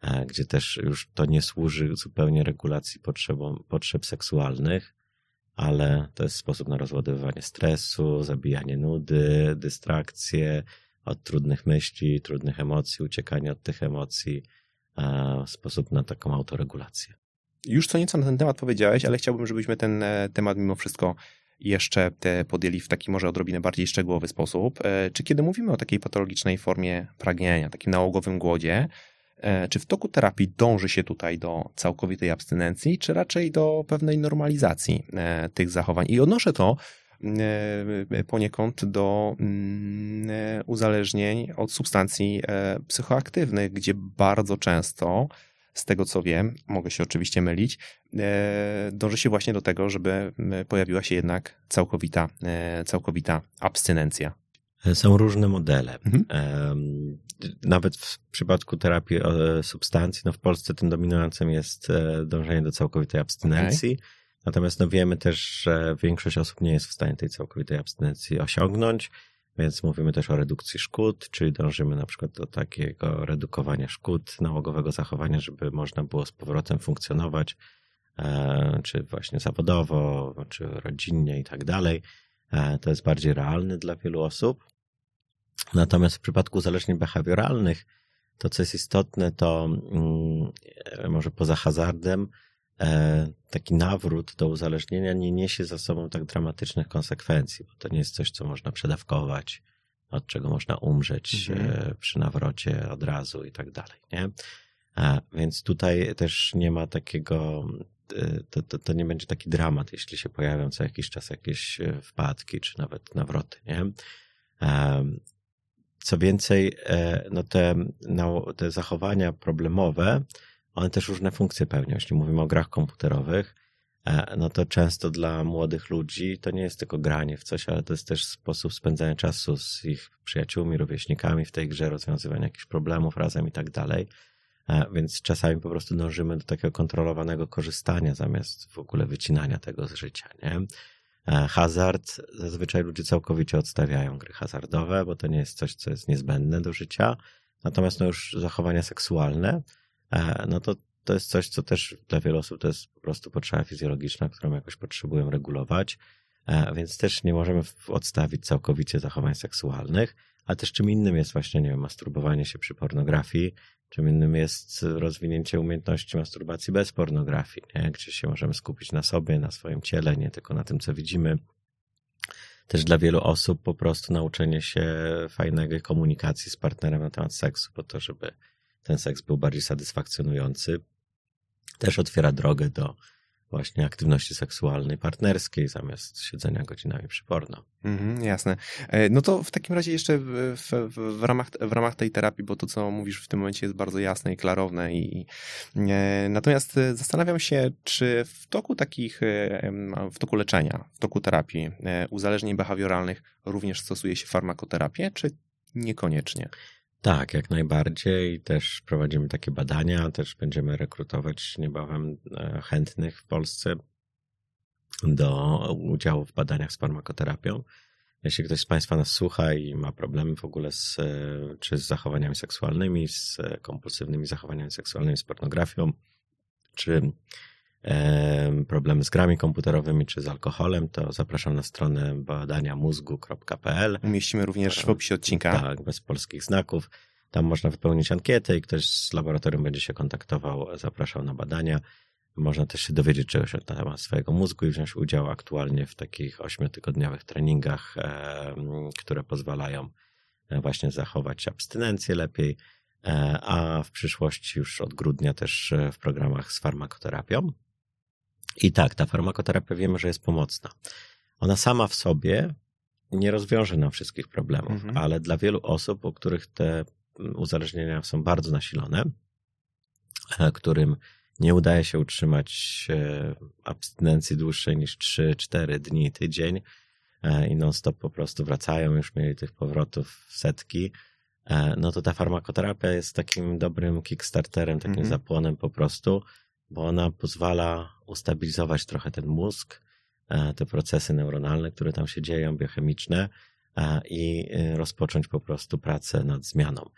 E, gdzie też już to nie służy zupełnie regulacji potrzebom, potrzeb seksualnych, ale to jest sposób na rozładowywanie stresu, zabijanie nudy, dystrakcje od trudnych myśli, trudnych emocji, uciekanie od tych emocji, sposób na taką autoregulację. Już co nieco na ten temat powiedziałeś, ale chciałbym, żebyśmy ten e, temat mimo wszystko jeszcze podjęli w taki może odrobinę bardziej szczegółowy sposób. E, czy kiedy mówimy o takiej patologicznej formie pragnienia, takim nałogowym głodzie, czy w toku terapii dąży się tutaj do całkowitej abstynencji, czy raczej do pewnej normalizacji e, tych zachowań? I odnoszę to e, poniekąd do mm, uzależnień od substancji psychoaktywnych, gdzie bardzo często, z tego co wiem, mogę się oczywiście mylić, dąży się właśnie do tego, żeby pojawiła się jednak całkowita, całkowita abstynencja. Są różne modele. Mhm. Nawet w przypadku terapii e, substancji, no w Polsce tym dominującym jest e, dążenie do całkowitej abstynencji. Okay. Natomiast no wiemy też, że większość osób nie jest w stanie tej całkowitej abstynencji osiągnąć, więc mówimy też o redukcji szkód, czyli dążymy na przykład do takiego redukowania szkód nałogowego zachowania, żeby można było z powrotem funkcjonować, e, czy właśnie zawodowo, czy rodzinnie i tak dalej. To jest bardziej realny dla wielu osób. Natomiast w przypadku uzależnień behawioralnych, to co jest istotne, to mm, może poza hazardem, e, taki nawrót do uzależnienia nie niesie za sobą tak dramatycznych konsekwencji, bo to nie jest coś, co można przedawkować, od czego można umrzeć mhm. E, przy nawrocie od razu i tak dalej, nie? Więc tutaj też nie ma takiego, e, to, to, to nie będzie taki dramat, jeśli się pojawią co jakiś czas jakieś wpadki, czy nawet nawroty, nie? Co więcej, e, no te, no, te zachowania problemowe, one też różne funkcje pełnią. Jeśli mówimy o grach komputerowych, no to często dla młodych ludzi to nie jest tylko granie w coś, ale to jest też sposób spędzania czasu z ich przyjaciółmi, rówieśnikami w tej grze, rozwiązywania jakichś problemów razem i tak dalej. Więc czasami po prostu dążymy do takiego kontrolowanego korzystania zamiast w ogóle wycinania tego z życia, nie? Hazard, zazwyczaj ludzie całkowicie odstawiają gry hazardowe, bo to nie jest coś, co jest niezbędne do życia. Natomiast no już zachowania seksualne, no to to jest coś, co też dla wielu osób to jest po prostu potrzeba fizjologiczna, którą jakoś potrzebują regulować, więc też nie możemy odstawić całkowicie zachowań seksualnych, a też czym innym jest właśnie, nie wiem, masturbowanie się przy pornografii, czym innym jest rozwinięcie umiejętności masturbacji bez pornografii, nie? gdzie się możemy skupić na sobie, na swoim ciele, nie tylko na tym, co widzimy. Też dla wielu osób po prostu nauczenie się fajnej komunikacji z partnerem na temat seksu, po to, żeby ten seks był bardziej satysfakcjonujący, też otwiera drogę do właśnie aktywności seksualnej, partnerskiej, zamiast siedzenia godzinami przy porno. Mhm, jasne. E, no to w takim razie jeszcze w, w, w, ramach, w ramach tej terapii, bo to, co mówisz w tym momencie jest bardzo jasne i klarowne. I, e, natomiast e, zastanawiam się, czy w toku takich, e, w toku leczenia, w toku terapii uzależnień behawioralnych również stosuje się farmakoterapię, czy niekoniecznie? Tak, jak najbardziej. Też prowadzimy takie badania, też będziemy rekrutować niebawem e, chętnych w Polsce do udziału w badaniach z farmakoterapią. Jeśli ktoś z Państwa nas słucha i ma problemy w ogóle z, e, czy z zachowaniami seksualnymi, z kompulsywnymi zachowaniami seksualnymi, z pornografią, czy problemy z grami komputerowymi czy z alkoholem, to zapraszam na stronę badania mózgu.pl. Umieścimy również w opisie odcinka. Tak, bez polskich znaków. Tam można wypełnić ankietę i ktoś z laboratorium będzie się kontaktował, zapraszał na badania. Można też się dowiedzieć czegoś na temat swojego mózgu i wziąć udział aktualnie w takich ośmiotygodniowych treningach, które pozwalają e, właśnie zachować abstynencję lepiej, e, a w przyszłości już od grudnia też e, w programach z farmakoterapią. I tak, ta farmakoterapia wiemy, że jest pomocna. Ona sama w sobie nie rozwiąże nam wszystkich problemów, mhm. ale dla wielu osób, u których te uzależnienia są bardzo nasilone, e, którym nie udaje się utrzymać e, abstynencji dłuższej niż 3-4 dni, tydzień e, i non-stop po prostu wracają, już mieli tych powrotów setki, no to ta farmakoterapia jest takim dobrym kickstarterem, takim mhm. zapłonem po prostu, bo ona pozwala ustabilizować trochę ten mózg, e, te procesy neuronalne, które tam się dzieją, biochemiczne e, i e, rozpocząć po prostu pracę nad zmianą.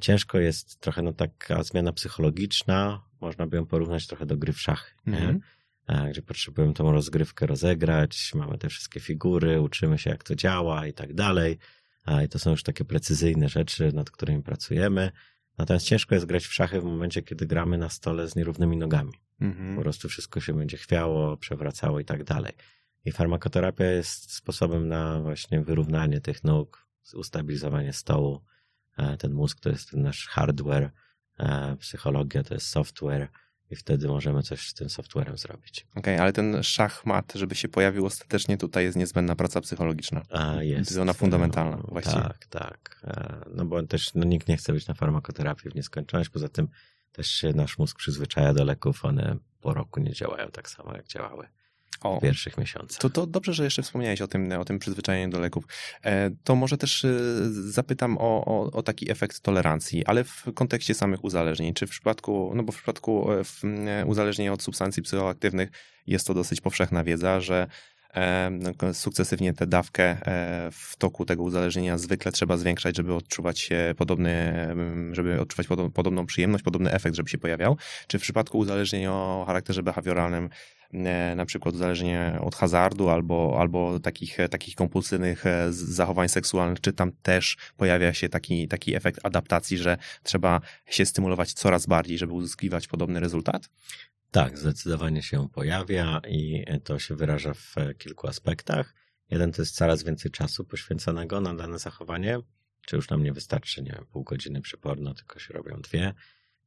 Ciężko jest trochę no taka zmiana psychologiczna, można by ją porównać trochę do gry w szachy, mm -hmm. gdzie potrzebujemy tą rozgrywkę rozegrać, mamy te wszystkie figury, uczymy się jak to działa i tak dalej. I to są już takie precyzyjne rzeczy, nad którymi pracujemy. Natomiast ciężko jest grać w szachy w momencie, kiedy gramy na stole z nierównymi nogami. Mhm. Po prostu wszystko się będzie chwiało, przewracało i tak dalej. I farmakoterapia jest sposobem na właśnie wyrównanie tych nóg, ustabilizowanie stołu. E, ten mózg to jest ten nasz hardware, e, psychologia to jest software i wtedy możemy coś z tym softwarem zrobić. Okej, okay, ale ten szachmat, żeby się pojawił ostatecznie, tutaj jest niezbędna praca psychologiczna. A, jest. Jest ona fundamentalna no, właściwie. Tak, tak. E, no bo też no, nikt nie chce być na farmakoterapii w nieskończoność, poza tym też się nasz mózg przyzwyczaja do leków, one po roku nie działają tak samo, jak działały o, w pierwszych miesiącach. To, to dobrze, że jeszcze wspomniałeś o tym, o tym przyzwyczajeniu do leków. E, to może też e, zapytam o, o, o, taki efekt tolerancji, ale w kontekście samych uzależnień. Czy w przypadku, no bo w przypadku e, uzależnienia od substancji psychoaktywnych jest to dosyć powszechna wiedza, że no, sukcesywnie tę dawkę w toku tego uzależnienia zwykle trzeba zwiększać, żeby odczuwać podobny, żeby odczuwać podobną przyjemność, podobny efekt, żeby się pojawiał. Czy w przypadku uzależnień o charakterze behawioralnym na przykład uzależnienie od hazardu albo, albo takich, takich kompulsywnych e, zachowań seksualnych, czy tam też pojawia się taki, taki efekt adaptacji, że trzeba się stymulować coraz bardziej, żeby uzyskiwać podobny rezultat? Tak, zdecydowanie się pojawia i to się wyraża w kilku aspektach. Jeden to jest coraz więcej czasu poświęconego na dane zachowanie, czy już nam nie wystarczy, nie wiem, pół godziny przy porno, tylko się robią dwie.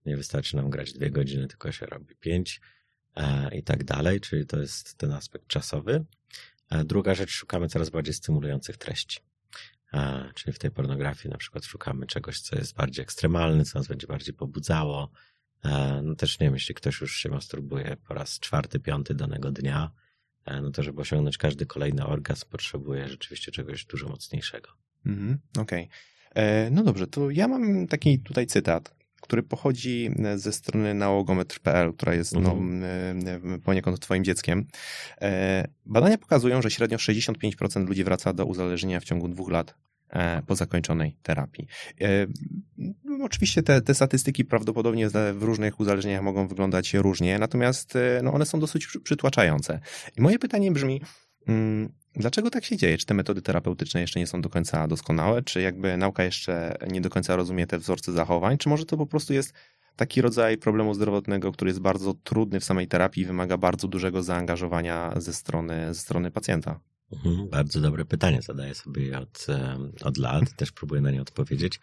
Nie wystarczy nam grać dwie godziny, tylko się robi pięć E, i tak dalej, czyli to jest ten aspekt czasowy. E, druga rzecz, szukamy coraz bardziej stymulujących treści. E, czyli w tej pornografii na przykład szukamy czegoś, co jest bardziej ekstremalne, co nas będzie bardziej pobudzało, E, no też nie wiem, jeśli ktoś już się masturbuje po raz czwarty, piąty danego dnia, e, no to żeby osiągnąć każdy kolejny orgazm potrzebuje rzeczywiście czegoś dużo mocniejszego. Mhm, Okej. Okay. No dobrze, to ja mam taki tutaj cytat, który pochodzi ze strony nałogometr.pl, która jest no, mhm. poniekąd twoim dzieckiem. Badania pokazują, że średnio 65% ludzi wraca do uzależnienia w ciągu dwóch lat E, po zakończonej terapii. E, no, oczywiście te, te statystyki prawdopodobnie w różnych uzależnieniach mogą wyglądać różnie, natomiast e, no, one są dosyć przytłaczające. I moje pytanie brzmi, Dlaczego tak się dzieje? Czy te metody terapeutyczne jeszcze nie są do końca doskonałe? Czy jakby nauka jeszcze nie do końca rozumie te wzorce zachowań? Czy może to po prostu jest taki rodzaj problemu zdrowotnego, który jest bardzo trudny w samej terapii i wymaga bardzo dużego zaangażowania ze strony, ze strony pacjenta? Mhm, bardzo dobre pytanie, zadaję sobie od, od lat, też próbuję na nie odpowiedzieć.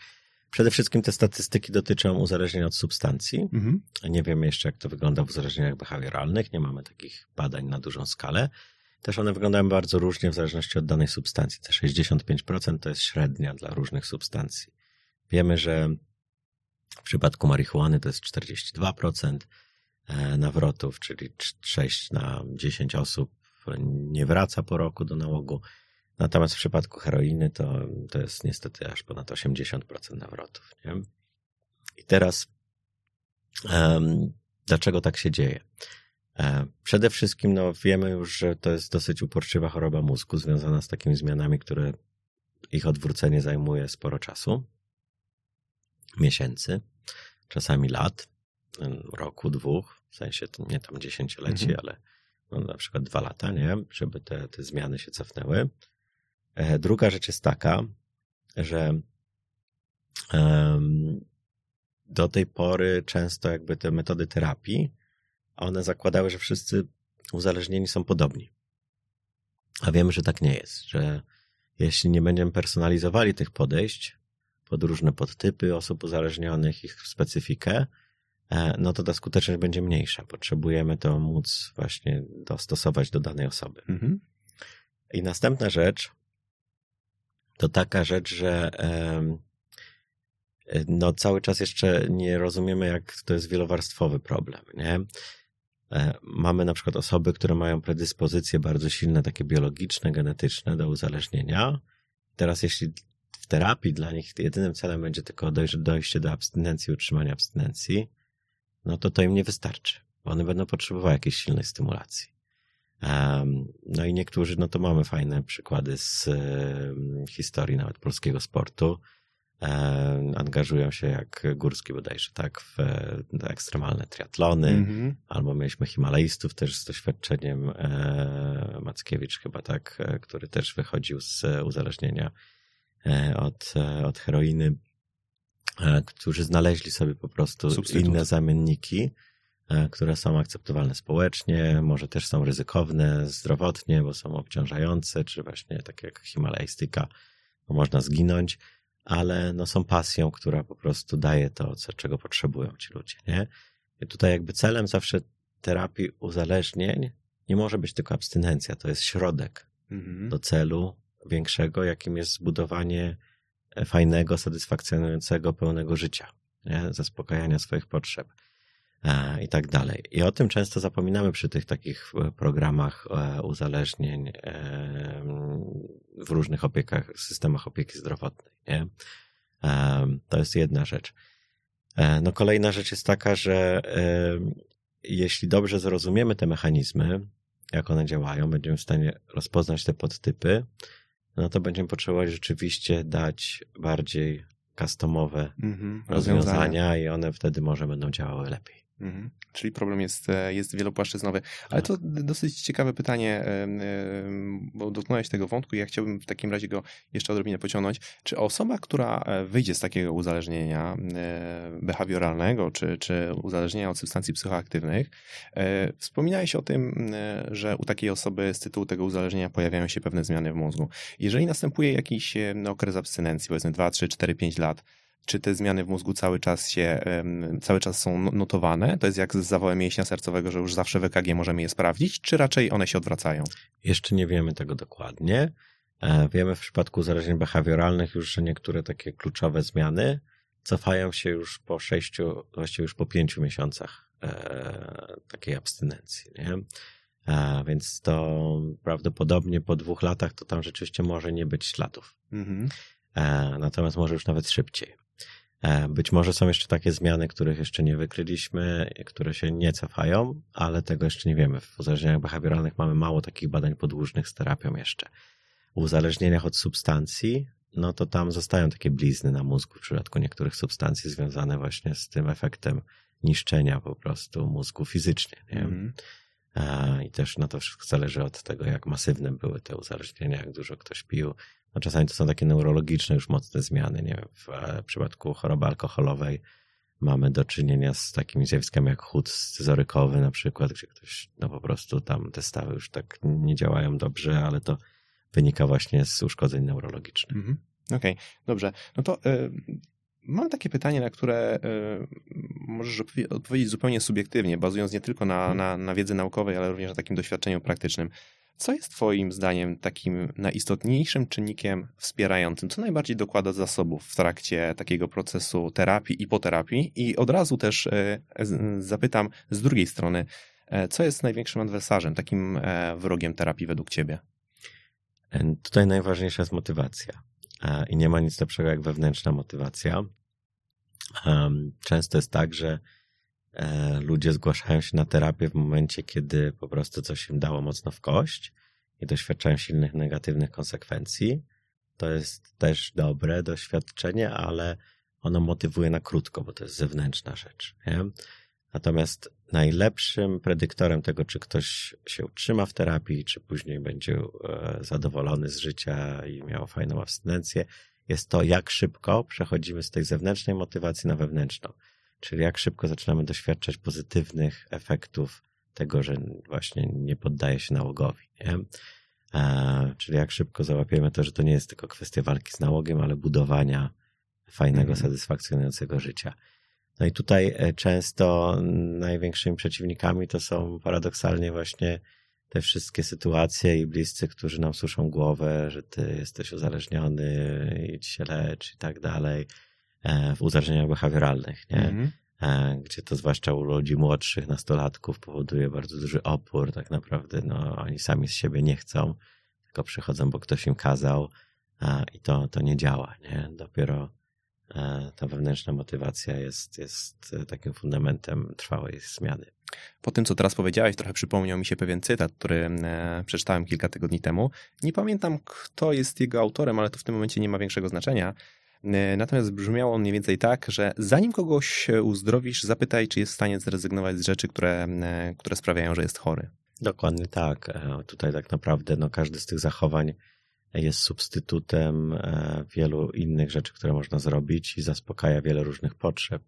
Przede wszystkim te statystyki dotyczą uzależnień od substancji. Mhm. Nie wiemy jeszcze, jak to wygląda w uzależnieniach behawioralnych, nie mamy takich badań na dużą skalę. Też one wyglądają bardzo różnie w zależności od danej substancji. Te 65% to jest średnia dla różnych substancji. Wiemy, że w przypadku marihuany to jest 42% e, nawrotów, czyli 6 na 10 osób nie wraca po roku do nałogu. Natomiast w przypadku heroiny to, to jest niestety aż ponad 80% nawrotów. Nie? I teraz um, dlaczego tak się dzieje? E, przede wszystkim no, wiemy już, że to jest dosyć uporczywa choroba mózgu związana z takimi zmianami, które ich odwrócenie zajmuje sporo czasu, miesięcy, czasami lat, roku, dwóch, w sensie nie tam dziesięcioleci, mhm. ale no, na przykład dwa lata, nie? Żeby te, te zmiany się cofnęły. E, druga rzecz jest taka, że do tej pory często jakby te metody terapii, one zakładały, że wszyscy uzależnieni są podobni. A wiemy, że tak nie jest, że jeśli nie będziemy personalizowali tych podejść pod różne podtypy osób uzależnionych, ich specyfikę, E, no to ta skuteczność będzie mniejsza. Potrzebujemy to móc właśnie dostosować do danej osoby. Mhm. I następna rzecz to taka rzecz, że no cały czas jeszcze nie rozumiemy, jak to jest wielowarstwowy problem, nie? E, mamy na przykład osoby, które mają predyspozycje bardzo silne, takie biologiczne, genetyczne do uzależnienia. Teraz jeśli w terapii dla nich jedynym celem będzie tylko dojście do abstynencji, utrzymania abstynencji, no to to im nie wystarczy. One będą potrzebowały jakiejś silnej stymulacji. No i niektórzy, no to mamy fajne przykłady z historii nawet polskiego sportu. Angażują się jak Górski bodajże, tak, w ekstremalne triatlony, mm-hmm. albo mieliśmy Himalajstów też z doświadczeniem e, Mackiewicz chyba, tak, e, który też wychodził z uzależnienia e, od, od heroiny. E, którzy znaleźli sobie po prostu Substytut. inne zamienniki, e, które są akceptowalne społecznie, może też są ryzykowne zdrowotnie, bo są obciążające, czy właśnie tak jak himalajstyka, można zginąć, ale no są pasją, która po prostu daje to, co, czego potrzebują ci ludzie, nie? I tutaj jakby celem zawsze terapii uzależnień nie może być tylko abstynencja, to jest środek mhm. do celu większego, jakim jest zbudowanie fajnego, satysfakcjonującego, pełnego życia, nie? zaspokajania swoich potrzeb e, i tak dalej. I o tym często zapominamy przy tych takich e, programach e, uzależnień w różnych opiekach, systemach opieki zdrowotnej. Nie? To jest jedna rzecz. No kolejna rzecz jest taka, że jeśli dobrze zrozumiemy te mechanizmy, jak one działają, będziemy w stanie rozpoznać te podtypy, no to będziemy potrzebować rzeczywiście dać bardziej customowe mhm, rozwiązania. rozwiązania i one wtedy może będą działały lepiej. Mhm. Czyli problem jest, e, jest wielopłaszczyznowy. Ale to dosyć ciekawe pytanie, bo dotknąłeś tego wątku i ja chciałbym w takim razie go jeszcze odrobinę pociągnąć. Czy osoba, która e, wyjdzie z takiego uzależnienia e, behawioralnego, czy, czy uzależnienia od substancji psychoaktywnych, wspominałeś o tym, że u takiej osoby z tytułu tego uzależnienia pojawiają się pewne zmiany w mózgu. Jeżeli następuje jakiś okres abstynencji, powiedzmy 2, 3, 4, 5 lat, czy te zmiany w mózgu cały czas się, cały czas są no, notowane? To jest jak z zawałem mięśnia sercowego, że już zawsze w EKG możemy je sprawdzić, czy raczej one się odwracają? Jeszcze nie wiemy tego dokładnie. E, wiemy w przypadku uzależnień behawioralnych już, że niektóre takie kluczowe zmiany cofają się już po sześciu, właściwie już po pięciu miesiącach e, takiej abstynencji. Nie? E, więc to prawdopodobnie po dwóch latach to tam rzeczywiście może nie być śladów. Mhm. Natomiast może już nawet szybciej. E, być może są jeszcze takie zmiany, których jeszcze nie wykryliśmy, które się nie cofają, ale tego jeszcze nie wiemy. W uzależnieniach behawioralnych mamy mało takich badań podłużnych z terapią jeszcze. W uzależnieniach od substancji, no to tam zostają takie blizny na mózgu w przypadku niektórych substancji związane właśnie z tym efektem niszczenia po prostu mózgu fizycznie. Nie? Mm. I też na to wszystko zależy od tego, jak masywne były te uzależnienia, jak dużo ktoś pił. No czasami to są takie neurologiczne już mocne zmiany. Nie wiem, w e, przypadku choroby alkoholowej mamy do czynienia z takimi zjawiskami jak chód scyzorykowy na przykład, gdzie ktoś, no po prostu tam te stawy już tak nie działają dobrze, ale to wynika właśnie z uszkodzeń neurologicznych. Mhm. Okej, okay, dobrze. No to y, mam takie pytanie, na które y, możesz odpowiedzieć zupełnie subiektywnie, bazując nie tylko na, na, na wiedzy naukowej, ale również na takim doświadczeniu praktycznym. Co jest Twoim zdaniem takim najistotniejszym czynnikiem wspierającym? Co najbardziej dokłada zasobów w trakcie takiego procesu terapii i po terapii? I od razu też e, zapytam z drugiej strony, e, co jest największym adwersarzem, takim e, wrogiem terapii według Ciebie? Tutaj najważniejsza jest motywacja. I nie ma nic lepszego jak wewnętrzna motywacja. Często jest tak, że ludzie zgłaszają się na terapię w momencie, kiedy po prostu coś im dało mocno w kość i doświadczają silnych negatywnych konsekwencji. To jest też dobre doświadczenie, ale ono motywuje na krótko, bo to jest zewnętrzna rzecz. Nie? Natomiast najlepszym predyktorem tego, czy ktoś się utrzyma w terapii, czy później będzie e, zadowolony z życia i miał fajną abstynencję, jest to, jak szybko przechodzimy z tej zewnętrznej motywacji na wewnętrzną. Czyli jak szybko zaczynamy doświadczać pozytywnych efektów tego, że właśnie nie poddaje się nałogowi. Nie? E, czyli jak szybko załapiemy to, że to nie jest tylko kwestia walki z nałogiem, ale budowania fajnego, mm. satysfakcjonującego życia. No i tutaj e, często największymi przeciwnikami to są paradoksalnie właśnie te wszystkie sytuacje i bliscy, którzy nam suszą głowę, że ty jesteś uzależniony, idź się lecz i tak dalej. E, w uzależnieniach behawioralnych, nie? Mm -hmm. Gdzie to zwłaszcza u ludzi młodszych, nastolatków powoduje bardzo duży opór, tak naprawdę, no, oni sami z siebie nie chcą, tylko przychodzą, bo ktoś im kazał i to, to nie działa, nie? Dopiero e, ta wewnętrzna motywacja jest, jest takim fundamentem trwałej zmiany. Po tym, co teraz powiedziałeś, trochę przypomniał mi się pewien cytat, który przeczytałem kilka tygodni temu. Nie pamiętam, kto jest jego autorem, ale to w tym momencie nie ma większego znaczenia. E, natomiast brzmiało on mniej więcej tak, że zanim kogoś uzdrowisz, zapytaj, czy jest w stanie zrezygnować z rzeczy, które, e, które sprawiają, że jest chory. Dokładnie tak. E, tutaj tak naprawdę no, każdy z tych zachowań jest substytutem wielu innych rzeczy, które można zrobić i zaspokaja wiele różnych potrzeb.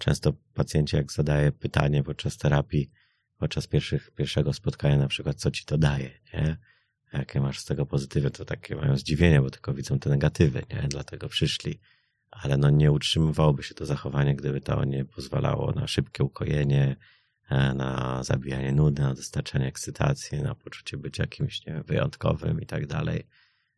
Często pacjenci, jak zadaje pytanie podczas terapii, podczas pierwszych, pierwszego spotkania, na przykład, co ci to daje, nie? Jakie masz z tego pozytywy, to takie mają zdziwienie, bo tylko widzą te negatywy, nie? Dlatego przyszli. Ale no nie utrzymywałoby się to zachowanie, gdyby to nie pozwalało na szybkie ukojenie, e, na zabijanie nudy, na dostarczanie ekscytacji, na poczucie bycia kimś nie, wyjątkowym i tak dalej.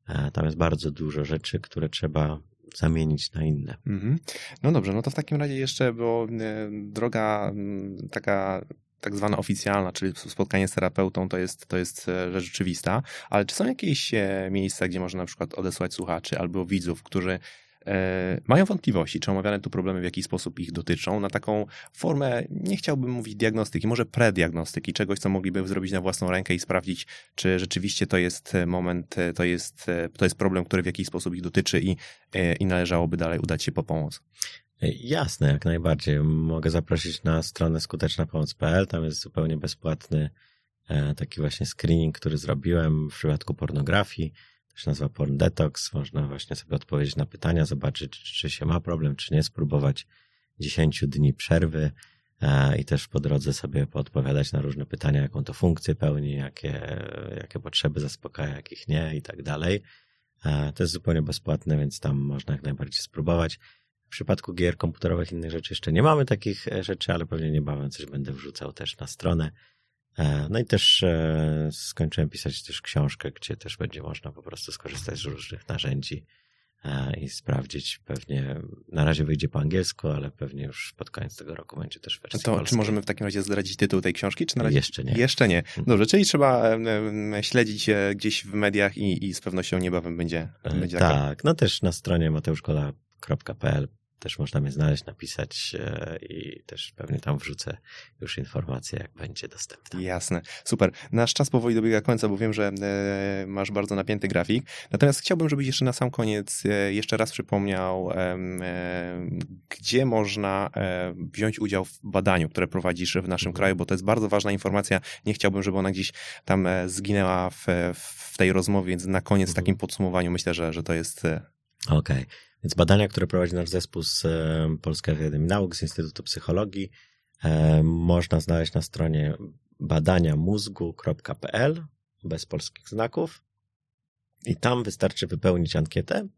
E, tam jest bardzo dużo rzeczy, które trzeba zamienić na inne. Mm -hmm. No dobrze, no to w takim razie jeszcze, bo e, droga taka tak zwana oficjalna, czyli spotkanie z terapeutą, to jest, to jest e, rzecz rzeczywista, ale czy są jakieś e, miejsca, gdzie można na przykład odesłać słuchaczy albo widzów, którzy e, mają wątpliwości, czy omawiane tu problemy w jakiś sposób ich dotyczą, na taką formę, nie chciałbym mówić diagnostyki, może prediagnostyki, czegoś, co mogliby zrobić na własną rękę i sprawdzić, czy rzeczywiście to jest moment, to jest, to jest problem, który w jakiś sposób ich dotyczy i, i należałoby dalej udać się po pomoc. Jasne, jak najbardziej. Mogę zaprosić na stronę skutecznapomoc.pl. Tam jest zupełnie bezpłatny e, taki właśnie screening, który zrobiłem w przypadku pornografii. To się nazywa Porn Detox. Można właśnie sobie odpowiedzieć na pytania, zobaczyć, czy się ma problem, czy nie, spróbować 10 dni przerwy e, i też po drodze sobie poodpowiadać na różne pytania, jaką to funkcję pełni, jakie, jakie potrzeby zaspokaja, jakich nie i tak dalej. E, to jest zupełnie bezpłatne, więc tam można jak najbardziej spróbować. W przypadku gier komputerowych innych rzeczy jeszcze nie mamy takich e, rzeczy, ale pewnie niebawem coś będę wrzucał też na stronę. E, no i też e, skończyłem pisać też książkę, gdzie też będzie można po prostu skorzystać z różnych narzędzi i sprawdzić pewnie, na razie wyjdzie po angielsku, ale pewnie już pod koniec tego roku będzie też wersja To czy możemy w takim razie zdradzić tytuł tej książki, czy na razie? Jeszcze nie. Jeszcze nie. Dobrze, czyli trzeba śledzić gdzieś w mediach i, i z pewnością niebawem będzie, będzie Tak, no też na stronie mateuszkola.pl też można mnie znaleźć, napisać e, i też pewnie tam wrzucę już informacje, jak będzie dostępna. Jasne, super. Nasz czas powoli dobiega końca, bo wiem, że e, masz bardzo napięty grafik. Natomiast chciałbym, żebyś jeszcze na sam koniec e, jeszcze raz przypomniał, gdzie można wziąć udział w badaniu, które prowadzisz w naszym mhm. kraju, bo to jest bardzo ważna informacja. Nie chciałbym, żeby ona gdzieś tam zginęła w, w tej rozmowie, więc na koniec w mhm. takim podsumowaniu myślę, że, że to jest Okej. Okay. Więc badania, które prowadzi nasz zespół z e, Polskiej Akademii Nauk, z Instytutu Psychologii, e, można znaleźć na stronie badania mózgu.pl bez polskich znaków. I tam wystarczy wypełnić ankietę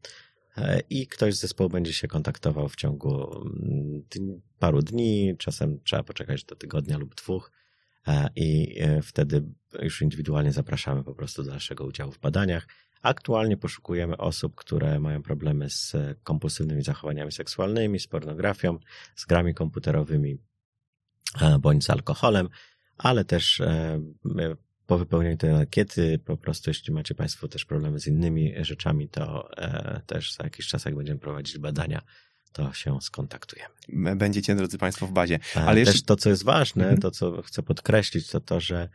e, i ktoś z zespołu będzie się kontaktował w ciągu mm, paru dni, czasem trzeba poczekać do tygodnia lub dwóch i wtedy już indywidualnie zapraszamy po prostu do naszego udziału w badaniach. Aktualnie poszukujemy osób, które mają problemy z kompulsywnymi zachowaniami seksualnymi, z pornografią, z grami komputerowymi e, bądź z alkoholem, ale też e, po wypełnieniu tej ankiety, po prostu jeśli macie Państwo też problemy z innymi rzeczami, to e, też za jakiś czas, jak będziemy prowadzić badania, to się skontaktujemy. Będziecie, drodzy Państwo, w bazie. Ale jeszcze... też to, co jest ważne, mhm. to co chcę podkreślić, to to, że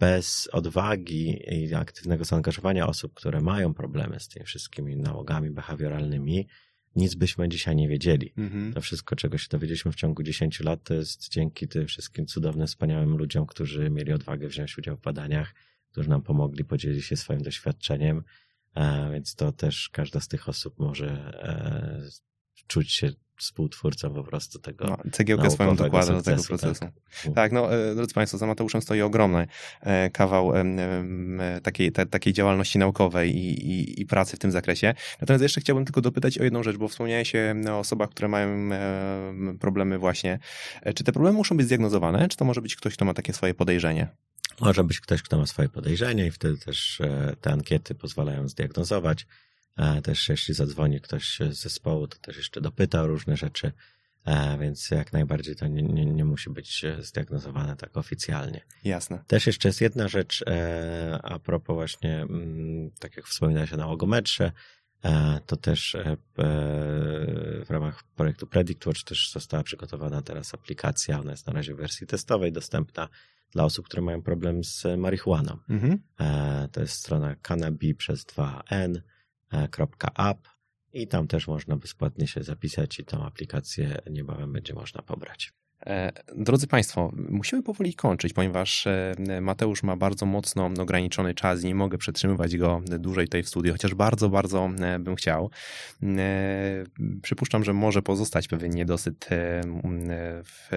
bez odwagi i aktywnego zaangażowania osób, które mają problemy z tymi wszystkimi nałogami behawioralnymi, nic byśmy dzisiaj nie wiedzieli. Mhm. To wszystko, czego się dowiedzieliśmy w ciągu 10 lat, to jest dzięki tym wszystkim cudownym, wspaniałym ludziom, którzy mieli odwagę wziąć udział w badaniach, którzy nam pomogli, podzielili się swoim doświadczeniem. E, więc to też każda z tych osób może e, czuć się współtwórcą po prostu tego. No, cegiełkę swoją dokłada do tego procesu. Tak. tak, no e, drodzy Państwo, za Mateuszem stoi ogromny e, kawał takiej, takiej działalności naukowej i, i, i, pracy w tym zakresie. Natomiast jeszcze chciałbym tylko dopytać o jedną rzecz, bo wspomniałeś o osobach, które mają problemy właśnie. E, czy te problemy muszą być zdiagnozowane, czy to może być ktoś, kto ma takie swoje podejrzenie? Może być ktoś, kto ma swoje podejrzenie i wtedy też te ankiety pozwalają zdiagnozować. Też jeśli zadzwoni ktoś z zespołu, to też jeszcze dopyta o różne rzeczy, więc jak najbardziej to nie, nie, nie musi być zdiagnozowane tak oficjalnie. Jasne. Też jeszcze jest jedna rzecz e, a propos właśnie, mm, tak jak wspominałeś o nałogometrze, e, to też e, w ramach projektu Predict Watch też została przygotowana teraz aplikacja, ona jest na razie w wersji testowej dostępna dla osób, które mają problem z marihuaną. Mhm. To jest strona cannabis przez 2n app i tam też można bezpłatnie się zapisać i tą aplikację niebawem będzie można pobrać. E, drodzy Państwo, musimy powoli kończyć, ponieważ e, Mateusz ma bardzo mocno ograniczony czas i nie mogę przetrzymywać go dłużej tutaj w studiu, chociaż bardzo, bardzo e, bym chciał. Przypuszczam, że może pozostać pewien niedosyt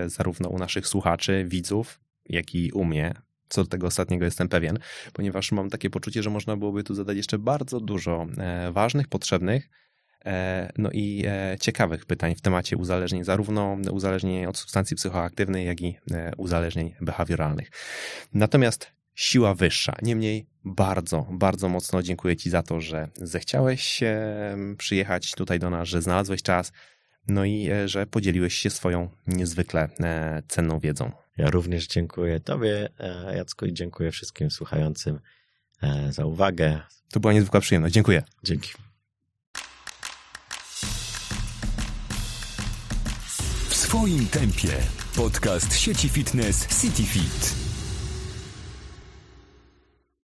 zarówno u naszych słuchaczy, widzów, jak i u mnie, co do tego ostatniego jestem pewien, ponieważ mam takie poczucie, że można byłoby tu zadać jeszcze bardzo dużo e, ważnych, potrzebnych, e, no i e, ciekawych pytań w temacie uzależnień, zarówno uzależnień od substancji psychoaktywnej, jak i uzależnień behawioralnych. Natomiast siła wyższa. Niemniej bardzo, bardzo mocno dziękuję Ci za to, że zechciałeś przyjechać tutaj do nas, że znalazłeś czas, no i że podzieliłeś się swoją niezwykle cenną wiedzą. Ja również dziękuję Tobie, e, Jacku, i dziękuję wszystkim słuchającym e, za uwagę. To była niezwykła przyjemność. Dziękuję. Dzięki. W swoim tempie podcast sieci fitness CityFit.